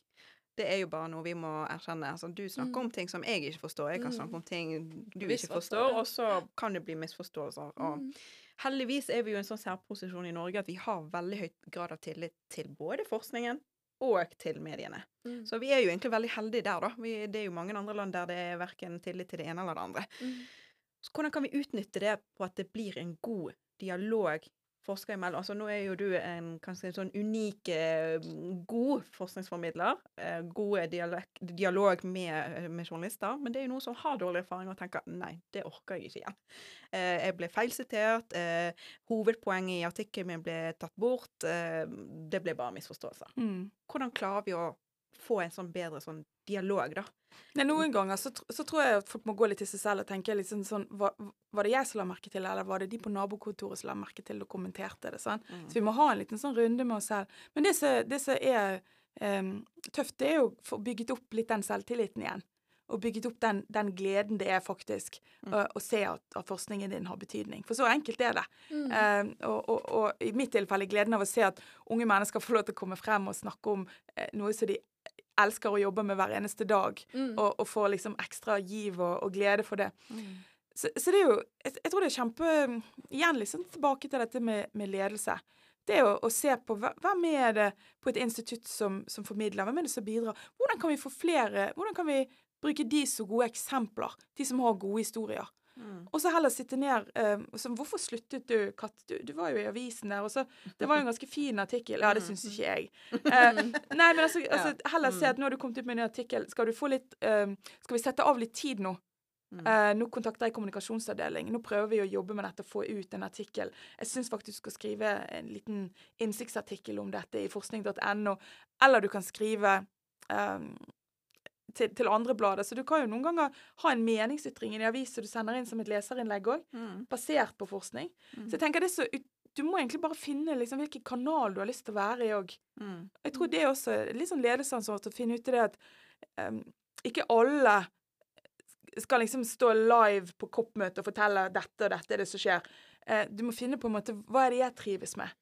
det er jo bare noe vi må erkjenne. Altså, du snakker Mm. om ting som jeg ikke forstår. Jeg kan Mm. snakke om ting du ikke forstår, forstår, og så kan det bli misforståelser. Og Mm. heldigvis er vi jo i en sånn særposisjon i Norge at vi har veldig høy grad av tillit til både forskningen og til mediene. Mm. Så vi er jo egentlig veldig heldige der, da. Vi, det er jo mange andre land der det er verken tillit til det ene eller det andre. Mm. Så hvordan kan vi utnytte det på at det blir en god dialog forskere imellom? Altså nå er jo du en kanskje en sånn unik, eh, god forskningsformidler. God gode dialog, dialog med, med journalister. Men det er jo noen som har dårlig erfaring og tenker nei, det orker jeg ikke igjen. Eh, jeg ble feilsitert. Eh, hovedpoenget i artikkelen min ble tatt bort. Eh, det ble bare misforståelser. Mm. Hvordan klarer vi å få en sånn bedre sånn dialog, da? Nei, noen ganger så, så tror jeg at folk må gå litt til seg selv og tenke litt sånn, sånn var, var det jeg som la merke til det, eller var det de på nabokontoret som la merke til det og kommenterte det? sånn? Så vi må ha en liten sånn runde med oss selv. Men det som, er um, tøft, det er jo å få bygget opp litt den selvtilliten igjen. Og bygget opp den, den gleden det er faktisk Mm. å, å se at, at forskningen din har betydning. For så enkelt er det. Mm. Em, og, og, og i mitt tilfelle gleden av å se at unge mennesker får lov til å komme frem og snakke om eh, noe som de elsker å jobbe med hver eneste dag Mm. og, og får liksom ekstra giv og, og glede for det. Mm. Så, så det er jo jeg, jeg tror det er kjempe Igjen liksom tilbake til dette med, med ledelse. Det er jo å se på hvem er det på et institutt som, som formidler, hvem er det som bidrar? Hvordan kan vi få flere Hvordan kan vi bruke de som gode eksempler? De som har gode historier. Mm. Og så heller sitte ned eh, som, Hvorfor sluttet du, Katt? Du, du var jo i avisen der. Og så, det var jo en ganske fin artikkel. Ja, det syns ikke jeg. Eh, nei, men altså, altså heller se at nå har du kommet ut med en ny artikkel. Skal du få litt eh, Skal vi sette av litt tid nå? Mm. Eh, nå kontakter jeg kommunikasjonsavdeling. Nå prøver vi å jobbe med dette og få ut en artikkel. Jeg syns faktisk du skal skrive en liten innsiktsartikkel om dette i forskning.no. Eller du kan skrive eh, til, til andre blader. Så du kan jo noen ganger ha en meningsytring i en avis som du sender inn som et leserinnlegg òg, Mm. basert på forskning. Mm. Så jeg tenker det er så du må egentlig bare finne liksom, hvilken kanal du har lyst til å være i òg. Mm. Jeg tror det er også litt sånn ledelsesansvar å finne ut i det at um, ikke alle skal liksom stå live på koppmøte og fortelle dette og dette er det som skjer. Uh, du må finne på en måte hva er det jeg trives med.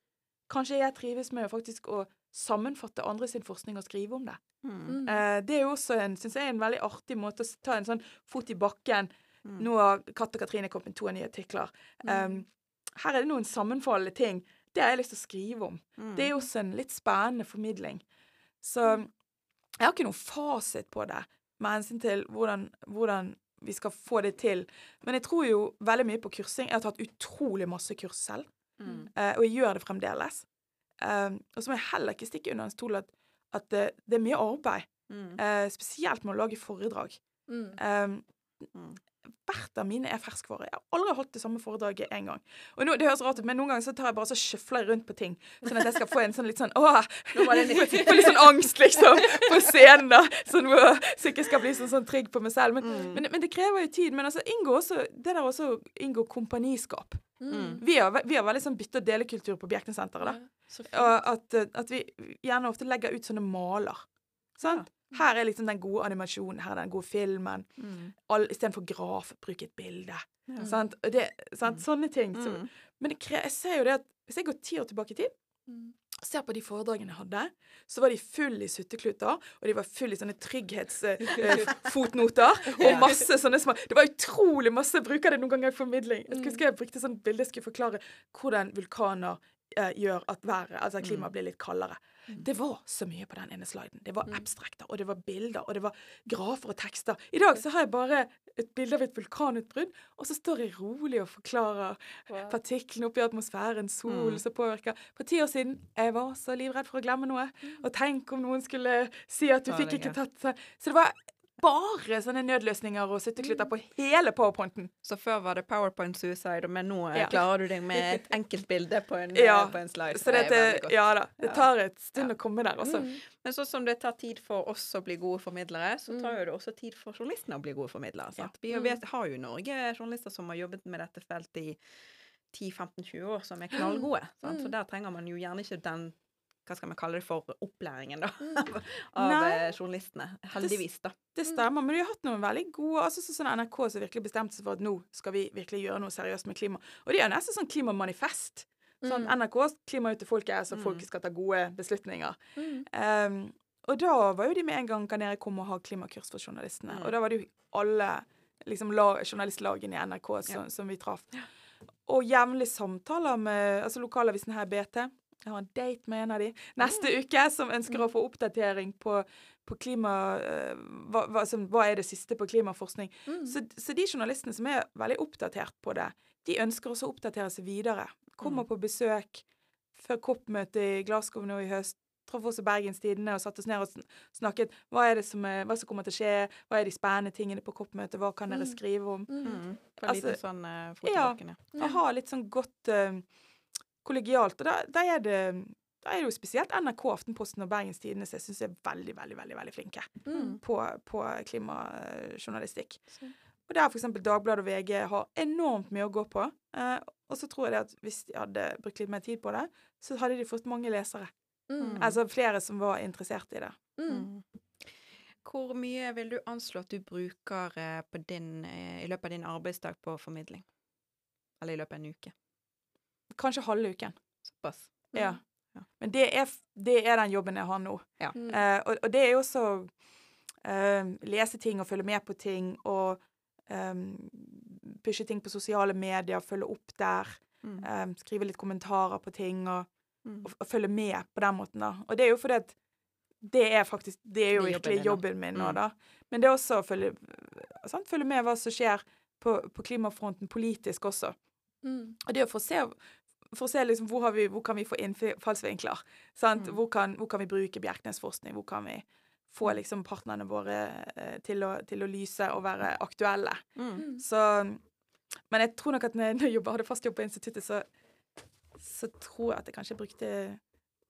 Kanskje jeg trives med faktisk å sammenfatte andre sin forskning og skrive om det. Mm. Mm. Eh, det er jo også en, synes jeg, en veldig artig måte å ta en sånn fot i bakken. Mm. Nå har Katt og Katrine kommet med to nye artikler. Um, her er det noen sammenfallende ting. Det har jeg lyst til å skrive om. Mm. Det er jo også en litt spennende formidling. Så jeg har ikke noen fasit på det med hensyn til hvordan, hvordan vi skal få det til. Men jeg tror jo veldig mye på kursing. Jeg har tatt utrolig masse kurs selv, Mm. eh, og jeg gjør det fremdeles. Um, og så må jeg heller ikke stikke under en stol at, at det, det er mye arbeid, Mm. Uh, spesielt med å lage foredrag. Mm. Um, hvert av mine er ferskvare. Jeg har aldri holdt det samme foredraget en gang. Og nå, Det høres rart ut, men noen ganger så tar jeg bare så sjøfler rundt på ting. Sånn at jeg skal få en sånn litt sånn åh. Få litt sånn angst, liksom, på scenen. da. Sånn, så ikke skal bli sånn, sånn trygg på meg selv. Men, Mm. men, men det krever jo tid. Men altså, inngå også, det der også inngår inngå kompaniskap. Mm. Vi har, vi har veldig sånn bytte- og delekultur på Bjerknessenteret. Ja. Og at, eh, at vi gjerne ofte legger ut sånne maler. Sant? Her er liksom den gode animasjonen, her er den gode filmen. Mm. All- Istedenfor graf, bruk et bilde. Ja. Sant? Det, sant? Sånne ting. Så, Mm. men det jeg ser jo det at hvis jeg går ti år tilbake i tid, Mm. ser på de foredragene jeg hadde, så var de full i suttekluter, og de var full i sånne trygghetsfotnoter, og masse sånne små Det var utrolig masse. Jeg bruker det noen ganger i formidling. Jeg husker jeg brukte sånn bilde jeg skulle forklare hvordan vulkaner eh, gjør at været, altså klimaet blir litt kaldere. Det var så mye på den ene sliden. Det var abstrakter, og det var bilder, og det var grafer og tekster. I dag så har jeg bare et bilde av et vulkanutbrudd, og så står jeg rolig og forklarer Wow. partiklene oppi atmosfæren, solen som påvirker. For ti år siden jeg var så livredd for å glemme noe. Og tenk om noen skulle si at du fikk ikke tatt Så det var bare sånne nødløsninger og sutteklutter på hele powerpointen. Så før var det PowerPoint suicide, men nå eh, Ja. klarer du deg med et enkelt bilde på en, Ja, eh, på en slide. Så Det ja da, det tar et stund Ja. å komme der også. Mm. Men sånn som det tar tid for oss å bli gode formidlere, så Mm. tar jo det også tid for journalistene å bli gode formidlere. Sant? Vi Mm. har jo i Norge journalister som har jobbet med dette feltet i 10-15-20 år, som er knallgode. Sant? Så Mm. der trenger man jo gjerne ikke den hva skal vi kalle det for opplæringen, da, Mm. av Nei. eh, journalistene. Heldigvis, da. Det stemmer, men de har hatt noen veldig gode altså sånn NRK som virkelig bestemte seg for at nå skal vi virkelig gjøre noe seriøst med klima. Og de har nesten sånn klimamanifest. Sånn, Mm. NRK klima ut til folket, så Mm. folket skal ta gode beslutninger. Mm. Um, og da var jo de med en gang kan dere komme og ha klimakurs for journalistene. Mm. Og da var det jo alle liksom, la, journalistlagene i NRK som, som vi traff. Og jevnlig samtaler med altså lokalavisen her, BT. Jeg har en date med en av de neste uke som ønsker å få oppdatering på, på klima eh, hva, hva, som, hva er det siste på klimaforskning? Mm. Så, så de journalistene som er veldig oppdatert på det, de ønsker også å oppdatere seg videre. Kommer på besøk før COP-møtet i Glasgow nå i høst. Traff også Bergens Tidende og satte oss ned og snakket hva er det som, er, hva som kommer til å skje, hva er de spennende tingene på COP-møtet, hva kan dere Mm. skrive om? Mm. Mm. På en Altså, liten sånn uh, ja. ja. Ha litt sånn godt eh, kollegialt. Og da, da er det da er det jo spesielt NRK, Aftenposten og Bergens Tidende som jeg syns er veldig, veldig, veldig, veldig flinke Mm. på, på klimajournalistikk. Så- Og der f.eks. Dagbladet og VG har enormt mye å gå på. Eh, og så tror jeg det at hvis de hadde brukt litt mer tid på det, så hadde de fått mange lesere. Mm. Altså flere som var interessert i det. Mm. Mm. Hvor mye vil du anslå at du bruker eh, på din, eh, i løpet av din arbeidsdag på formidling? Eller i løpet av en uke? Kanskje halve uken. Såpass. Ja. Ja. Men det er, det er den jobben jeg har nå. Mm. Eh, og, og det er jo også eh, lese ting og følge med på ting og eh, pushe ting på sosiale medier, følge opp der. Mm. eh, skrive litt kommentarer på ting og, Mm. og, og følge med på den måten. da. Og det er jo fordi at det er faktisk Det er jo Det virkelig jobben jobben min nå, Mm. da. Men det er også å følge, sant? følge med hva som skjer på, på klimafronten politisk også. Mm. Og det å få se, for å se liksom, hvor, har vi, hvor kan vi få innfallsvinkler? Sant? Mm. Hvor, kan, hvor kan vi bruke Bjerknes-forskning? Hvor kan vi få liksom, partnerne våre eh, til, å, til å lyse og være aktuelle? Mm. Mm. Så Men jeg tror nok at når jeg- når hadde fast jobb på instituttet, så, så tror jeg at jeg kanskje brukte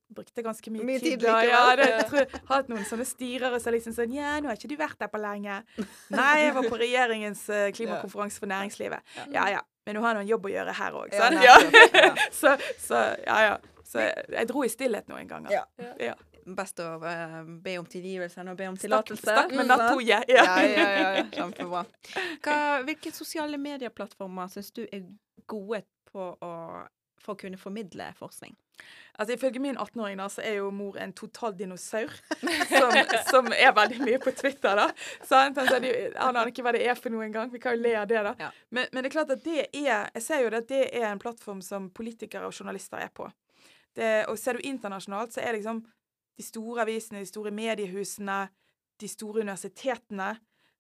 Brukte ganske mye, Mye tid da. Ja, det, jeg tror jeg har hatt noen sånne styrere som liksom sånn Ja, nå har ikke du vært der på lenge. Nei, jeg var på regjeringens eh, klimakonferanse for næringslivet. Ja ja, men hun har noen jobb å gjøre her òg, Ja, sant? Ja. ja. så, så ja ja. Så jeg, jeg dro i stillhet noen ganger. Ja. Ja. Best å uh, be om tilgivelse enn å be om tillatelse. stakk med natoje. sant? Ja, ja, ja, ja. Kjempebra. Hva, hvilke sosiale medieplattformer syns du er gode på å, for å kunne formidle forskning? Altså Ifølge min 18-åring da, så er jo mor en total dinosaur, som, som er veldig mye på Twitter. da. Så Han, de, han aner ikke hva det er for noe engang. Vi kan jo le av det, da. Ja. Men, men det er klart at det er Jeg ser jo det at det er en plattform som politikere og journalister er på. Det, og ser du internasjonalt, så er liksom de store avisene, de store mediehusene, de store universitetene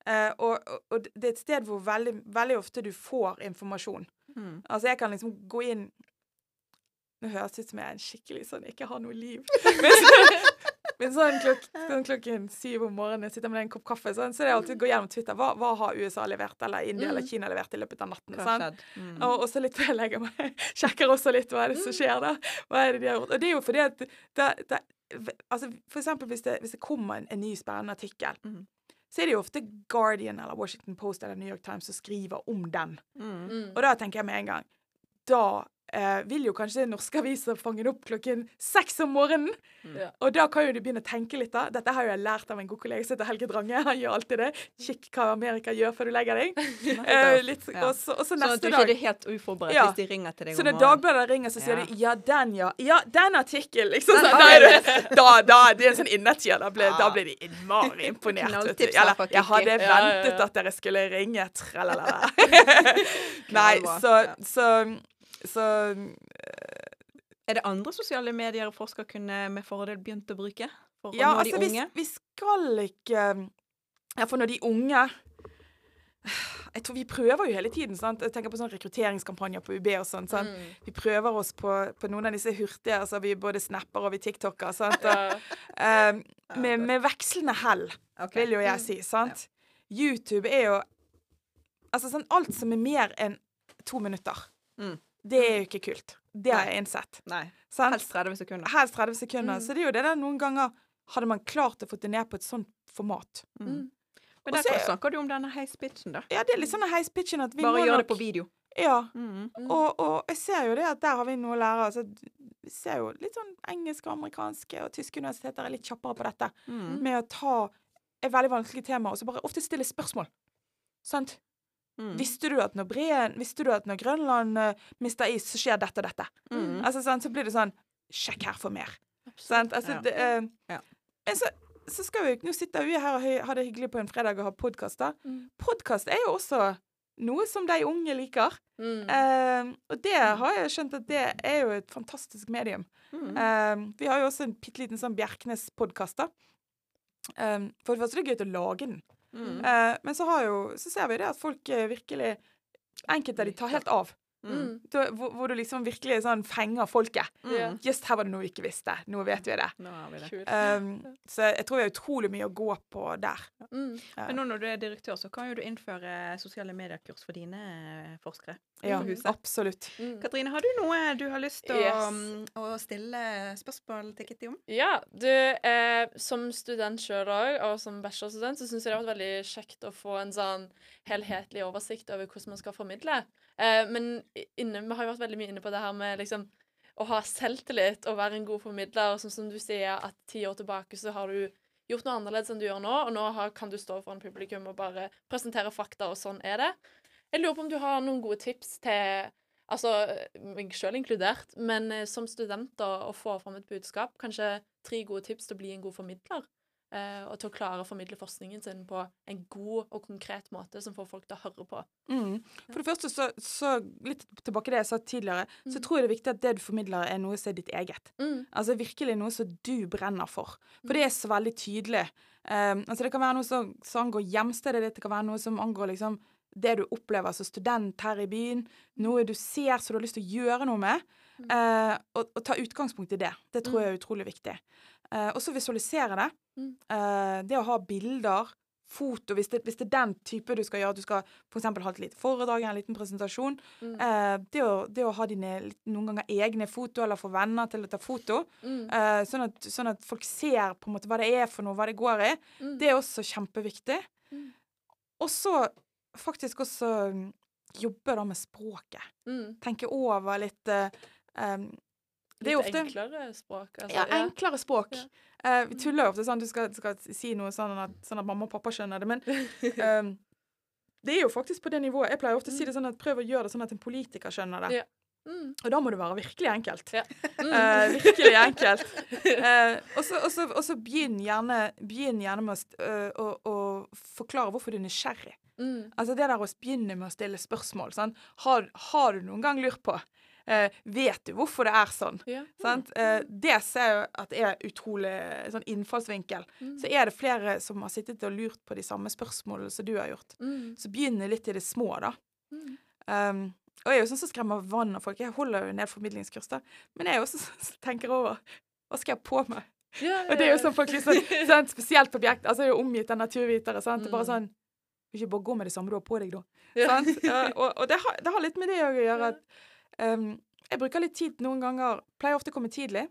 eh, og, og det er et sted hvor veldig, veldig ofte du får informasjon. Mm. Altså, jeg kan liksom gå inn Nå høres det ut som jeg er en skikkelig sånn ikke har noe liv. Men, så, men sånn, klok, sånn klokken syv om morgenen, jeg sitter med en kopp kaffe, sånn, så er det alltid å gå gjennom Twitter. Hva, hva har USA levert, eller India eller Mm. Kina levert i løpet av natten? Mm. Og så litt før jeg legger meg. Sjekker også litt hva er det som skjer da. Hva er det de har gjort? Og det er jo fordi at da, da, altså For eksempel hvis det, hvis det kommer en, en ny spennende artikkel, Mm så er det jo ofte Guardian eller Washington Post eller New York Times som skriver om den. Mm. Mm. Og da tenker jeg med en gang Da eh, vil jo kanskje norske aviser fange den opp klokken seks om morgenen. Ja. Og da kan jo du begynne å tenke litt, da. Dette har jo jeg lært av en god kollega som heter Helge Drange. Han gjør alltid det. Kikk hva Amerika gjør før du legger deg. Eh, litt, Ja. og, så, og så Sånn at du ikke er helt uforberedt Ja. hvis de ringer til deg så om når morgenen. Dagbladet ringer, så sier Ja. de 'ja, den, ja'. Ja, den artikkelen, liksom. Den Så, da, er du det, da, da, det er en sånn innertier. Da ble, Ja. da ble de innmari imponert. Eller, jeg hadde Kikki. Ja, ja, ventet ja. at dere skulle ringe. Tralalala. Nei, så, så, så Er det andre sosiale medier forskere kunne med fordel begynt å bruke? For å nå altså, de unge? vi skal ikke Ja, for når de unge Jeg tror vi prøver jo hele tiden. sant? Jeg tenker på sånne rekrutteringskampanjer på UB og sånn. Mm. Vi prøver oss på, på noen av disse hurtige. altså Vi både snapper og vi tiktoker. sant? Og, Ja. eh, med, med vekslende hell, okay. vil jo jeg Mm. si. sant? YouTube er jo Altså sånn alt som er mer enn to minutter, Mm. Det er jo ikke kult. Det har jeg innsett. Nei. Sant? Helst 30 sekunder. Helst 30 sekunder. Mm. Så det er jo det der noen ganger hadde man klart å få det ned på et sånt format. Mm. Mm. Men der snakker du om denne heispitchen, da. Ja, det er litt sånn heispitchen at vi Bare må gjør nok det på video. Ja. Mm. Mm. Og, og jeg ser jo det at der har vi noe å lære. Altså, vi ser jo litt sånn engelske, amerikanske og tyske universiteter er litt kjappere på dette. Mm. Med å ta et veldig vanskelig tema og så bare ofte stille spørsmål. Sant? Mm. Visste du at når breen, visste du at når Grønland uh, mister is, så skjer dette og dette? Mm. Altså, sånn, Så blir det sånn Sjekk her for mer. Sant? Altså, Ja. det, uh, Ja. Men så, så skal vi Nå sitter vi her og har det hyggelig på en fredag og har podkaster. Mm. Podkast er jo også noe som de unge liker. Mm. Eh, og det har jeg skjønt at det er jo et fantastisk medium. Mm. Vi har jo også en bitte liten sånn Bjerknes-podkast, da. Eh, for det første er det gøy å lage den. Mm. Eh, men så, har jo, så ser vi det at folk eh, virkelig Enkelte de tar helt av. Mm. Da, hvor, hvor du liksom virkelig sånn fenger folket. Mm. Just her var det noe vi ikke visste. Nå vet vi det. Vi det. Um, så jeg tror vi har utrolig mye å gå på der. Mm. Men nå når du er direktør, så kan jo du innføre sosiale medier-kurs for dine eh, forskere. Ja, absolutt. Mm. Katrine, har du noe du har lyst til Yes. å, å stille spørsmål til Kitty om? Ja, du, eh, som student sjøl òg, og som bachelorstudent, så syns jeg det har vært veldig kjekt å få en sånn helhetlig oversikt over hvordan man skal formidle. Eh, men inne, vi har jo vært veldig mye inne på det her med liksom å ha selvtillit og være en god formidler. Sånn som du sier, at ti år tilbake så har du gjort noe annerledes enn du gjør nå, og nå har, kan du stå foran publikum og bare presentere fakta, og sånn er det. Jeg lurer på om du har noen gode tips til Altså, meg sjøl inkludert, men eh, som student da, å få fram et budskap. Kanskje tre gode tips til å bli en god formidler. Eh, og til å klare å formidle forskningen sin på en god og konkret måte som får folk til å høre på. Mm. For det første, så, så litt tilbake til det jeg sa tidligere, så Mm. tror jeg det er viktig at det du formidler, er noe som er ditt eget. Mm. Altså virkelig noe som du brenner for. For det er så veldig tydelig. Um, altså Det kan være noe som, som angår hjemstedet ditt, det kan være noe som angår liksom det du opplever som student her i byen. Noe du ser som du har lyst til å gjøre noe med. Mm. eh, og, og ta utgangspunkt i det. Det tror jeg er utrolig viktig. Eh, og så visualisere det. Mm. Eh, det å ha bilder, foto, hvis det, hvis det er den type du skal gjøre, du skal f.eks. ha et lite foredrag, en liten presentasjon. Mm. Eh, det, å, det å ha dine noen ganger egne foto, eller få venner til å ta foto, Mm. eh, sånn, at, sånn at folk ser på en måte hva det er for noe, hva det går i, Mm. det er også kjempeviktig. Mm. Og så faktisk også mm, jobbe da med språket. Mm. Tenke over litt eh, um, Det er Litt ofte enklere språk. Altså, ja, enklere språk. Ja. Uh, vi tuller jo ofte sånn du skal, skal si noe sånn at, sånn at mamma og pappa skjønner det, men um, det er jo faktisk på det nivået. Jeg pleier ofte å si det sånn at prøv å gjøre det sånn at en politiker skjønner det. Ja. Mm. Og da må det være virkelig enkelt. Ja. Mm. Uh, virkelig enkelt. Uh, og så- begynn gjerne, begynn gjerne med å, å, å forklare hvorfor du er nysgjerrig. Mm. Altså det der å begynne med å stille spørsmål. Sånn. Har, har du noen gang lurt på eh, Vet du hvorfor det er sånn? Ja. Sant? Eh, det ser jeg at er utrolig sånn innfallsvinkel. Mm. Så er det flere som har sittet og lurt på de samme spørsmålene som du har gjort. Mm. Så begynner litt i det små, da. Mm. Um, og jeg er jo sånn som skremmer vann av folk. Jeg holder jo ned formidlingskurs, da. Men jeg er jo sånn som tenker over hva skal jeg ha på meg? Ja, Og det er jo sånn folk liksom, sånn, Spesielt på objekt. Altså, jeg er jo omgitt av naturvitere. Sant? Det er bare Mm. sånn ikke bare gå med det samme du har på deg, da. Ja. Ja, og og det, har, det har litt med det å gjøre at um, jeg bruker litt tid noen ganger. Pleier ofte å komme tidlig.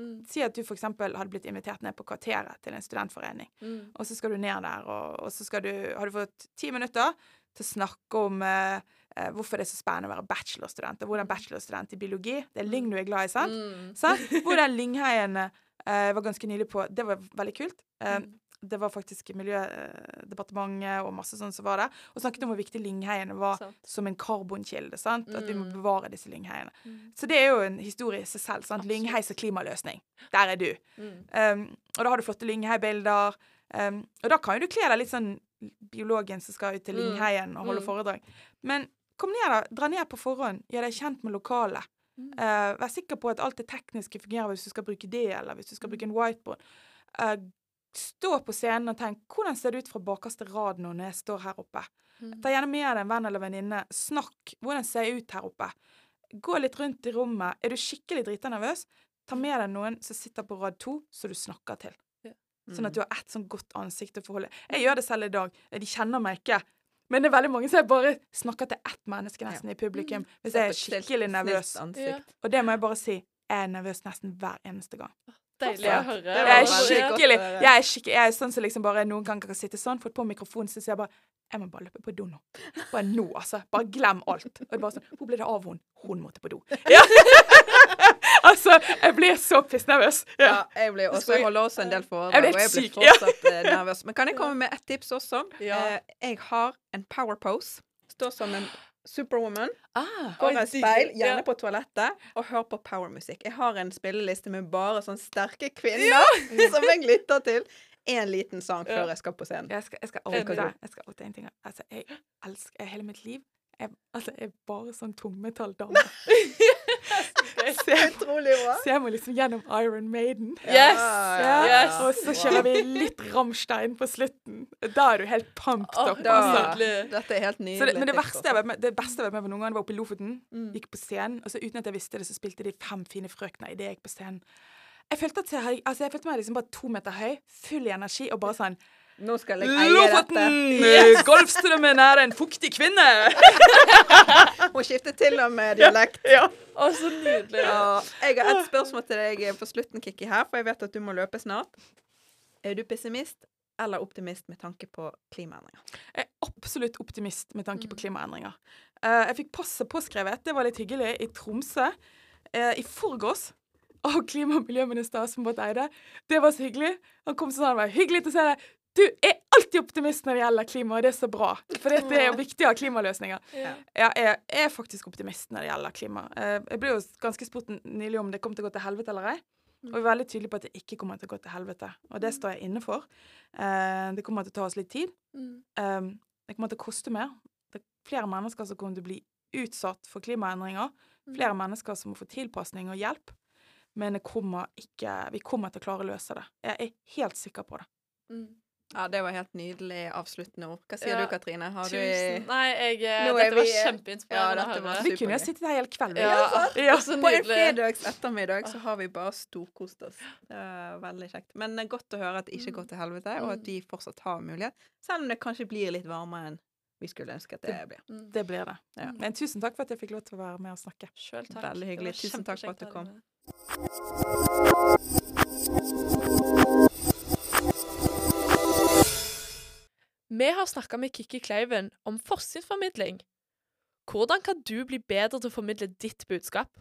Mm. Si at du f.eks. hadde blitt invitert ned på kvarteret til en studentforening. Mm. Og så skal du ned der, og, og så du, har du fått ti minutter til å snakke om eh, eh, hvorfor det er så spennende å være bachelorstudent, og hvordan bachelorstudent i biologi Det er Lyng du er glad i, sant? Mm. sant? Hvordan Lyngheien eh, var ganske nylig på Det var veldig kult. Eh. Det var faktisk Miljødepartementet og masse sånn som var der, og snakket om hvor viktig lyngheiene var Sant. som en karbonkilde. sant? At vi må Mm. bevare disse lyngheiene. Mm. Så det er jo en historie i seg selv. sant? Lyngheis Lynghei klimaløsning. Der er du. Mm. Um, og da har du flotte Lynghei-bilder. Um, og da kan jo du kle deg litt sånn biologen som skal ut til Mm. Lyngheien og holde Mm. foredrag. Men kom ned da, dra ned på forhånd. Gjør deg kjent med lokalet. Uh, vær sikker på at alt det tekniske fungerer hvis du skal bruke det, eller hvis du skal bruke en whiteboard. Uh, stå på scenen og tenk hvordan ser det ut fra bakerste rad nå når jeg står her oppe. Mm. Ta gjerne med deg en venn eller venninne. Snakk. Hvordan ser jeg ut her oppe? Gå litt rundt i rommet. Er du skikkelig drita nervøs, ta med deg noen som sitter på rad to, som du snakker til. Ja. Sånn at du har ett sånn godt ansikt å forholde Jeg gjør det selv i dag. De kjenner meg ikke. Men det er veldig mange som bare snakker til ett menneske nesten i publikum hvis jeg er skikkelig nervøs. Ja. Og det må jeg bare si. Jeg er nervøs nesten hver eneste gang. Deilig å høre. Jeg er skikkelig. Jeg er, skikkelig, jeg er sånn som liksom bare noen ganger kan sitte sånn, fått på mikrofonen, så sier jeg bare Jeg må bare løpe på do nå. Bare nå, altså. Bare glem alt. Og bare sånn Hvor ble det av hun? Hun måtte på do. Ja. altså, jeg blir så pissnervøs. Ja. Ja, jeg blir også, jeg holder også en del foredrag, og jeg blir fortsatt ja. eh, nervøs. Men kan jeg komme med et tips også? Ja. Eh, jeg har en power pose. Står som en superwoman Ah, foran speil, gjerne Ja. på toalettet, og hør på powermusikk. Jeg har en spilleliste med bare sånn sterke kvinner som jeg lytter til. En liten sang Ja. før jeg skal på scenen. jeg skal, jeg skal oute Jeg skal oute en ting. Altså, jeg elsker hele mitt liv jeg, altså, jeg er bare sånn tungmetalldame. så, Utrolig bra. så jeg må liksom gjennom Iron Maiden. Yes! Ja, Yes. Og så kjører vi litt Rammstein på slutten. Da er du helt pumped oh, up. Da, Altså. Dette er helt nydelig. Så det, men det verste jeg var med, det beste jeg var med på noen gang, var oppe i Lofoten. Mm. Gikk på scenen, og så uten at jeg visste det, så spilte de Fem fine frøkner idet jeg gikk på scenen. Jeg følte, at jeg, altså jeg følte meg liksom bare to meter høy, full i energi, og bare sånn Nå skal jeg eie Lofoten! dette. eh, Golfstrømmen er en fuktig kvinne! Hun skifter til og med dialekt. ja. Å, så nydelig. Ja, jeg har et spørsmål til deg på slutten, Kikki, her, for jeg vet at du må løpe snart. Er du pessimist eller optimist med tanke på klimaendringer? Jeg er absolutt optimist med tanke på Mm. klimaendringer. Eh, jeg fikk passet påskrevet, det var litt hyggelig, i Tromsø eh, i forgårs. Av klima- og miljøminister Asmund Barth Eide. Det var så hyggelig. Han kom sånn, han var hyggelig til å se deg. Du er alltid optimist når det gjelder klima, og det er så bra. For det er jo viktig å ha klimaløsninger. Ja. Jeg er faktisk optimist når det gjelder klima. Eh, Jeg ble jo ganske spurt nylig om det kommer til å gå til helvete eller ei. Og jeg er veldig tydelig på at det ikke kommer til å gå til helvete. Og det står jeg inne for. Eh, Det kommer til å ta oss litt tid. Mm. Um, det kommer til å koste mer. Det er flere mennesker som kommer til å bli utsatt for klimaendringer. Mm. Flere mennesker som må få tilpasning og hjelp. Men det kommer ikke, vi kommer til å klare å løse det. Jeg er helt sikker på det. Mm. Ja, det var helt nydelig avsluttende ord. Hva sier Ja. du, Katrine? Har du Nei, jeg, eh, dette var kjempeinspirerende Ja, var. Vi kunne jo sittet her hele kvelden. Ja, Ja. så På en fredags ettermiddag så har vi bare storkost oss. Det er veldig kjekt. Men det er godt å høre at det ikke går til helvete, og at vi fortsatt har mulighet. Selv om det kanskje blir litt varmere enn vi skulle ønske at det blir. Mm. Det blir det. Ja. Men tusen takk for at jeg fikk lov til å være med og snakke. Selv takk. Veldig Det hyggelig. Tusen takk for at du kom. Vi har snakka med Kikki Kleiven om forskningsformidling. Hvordan kan du bli bedre til å formidle ditt budskap?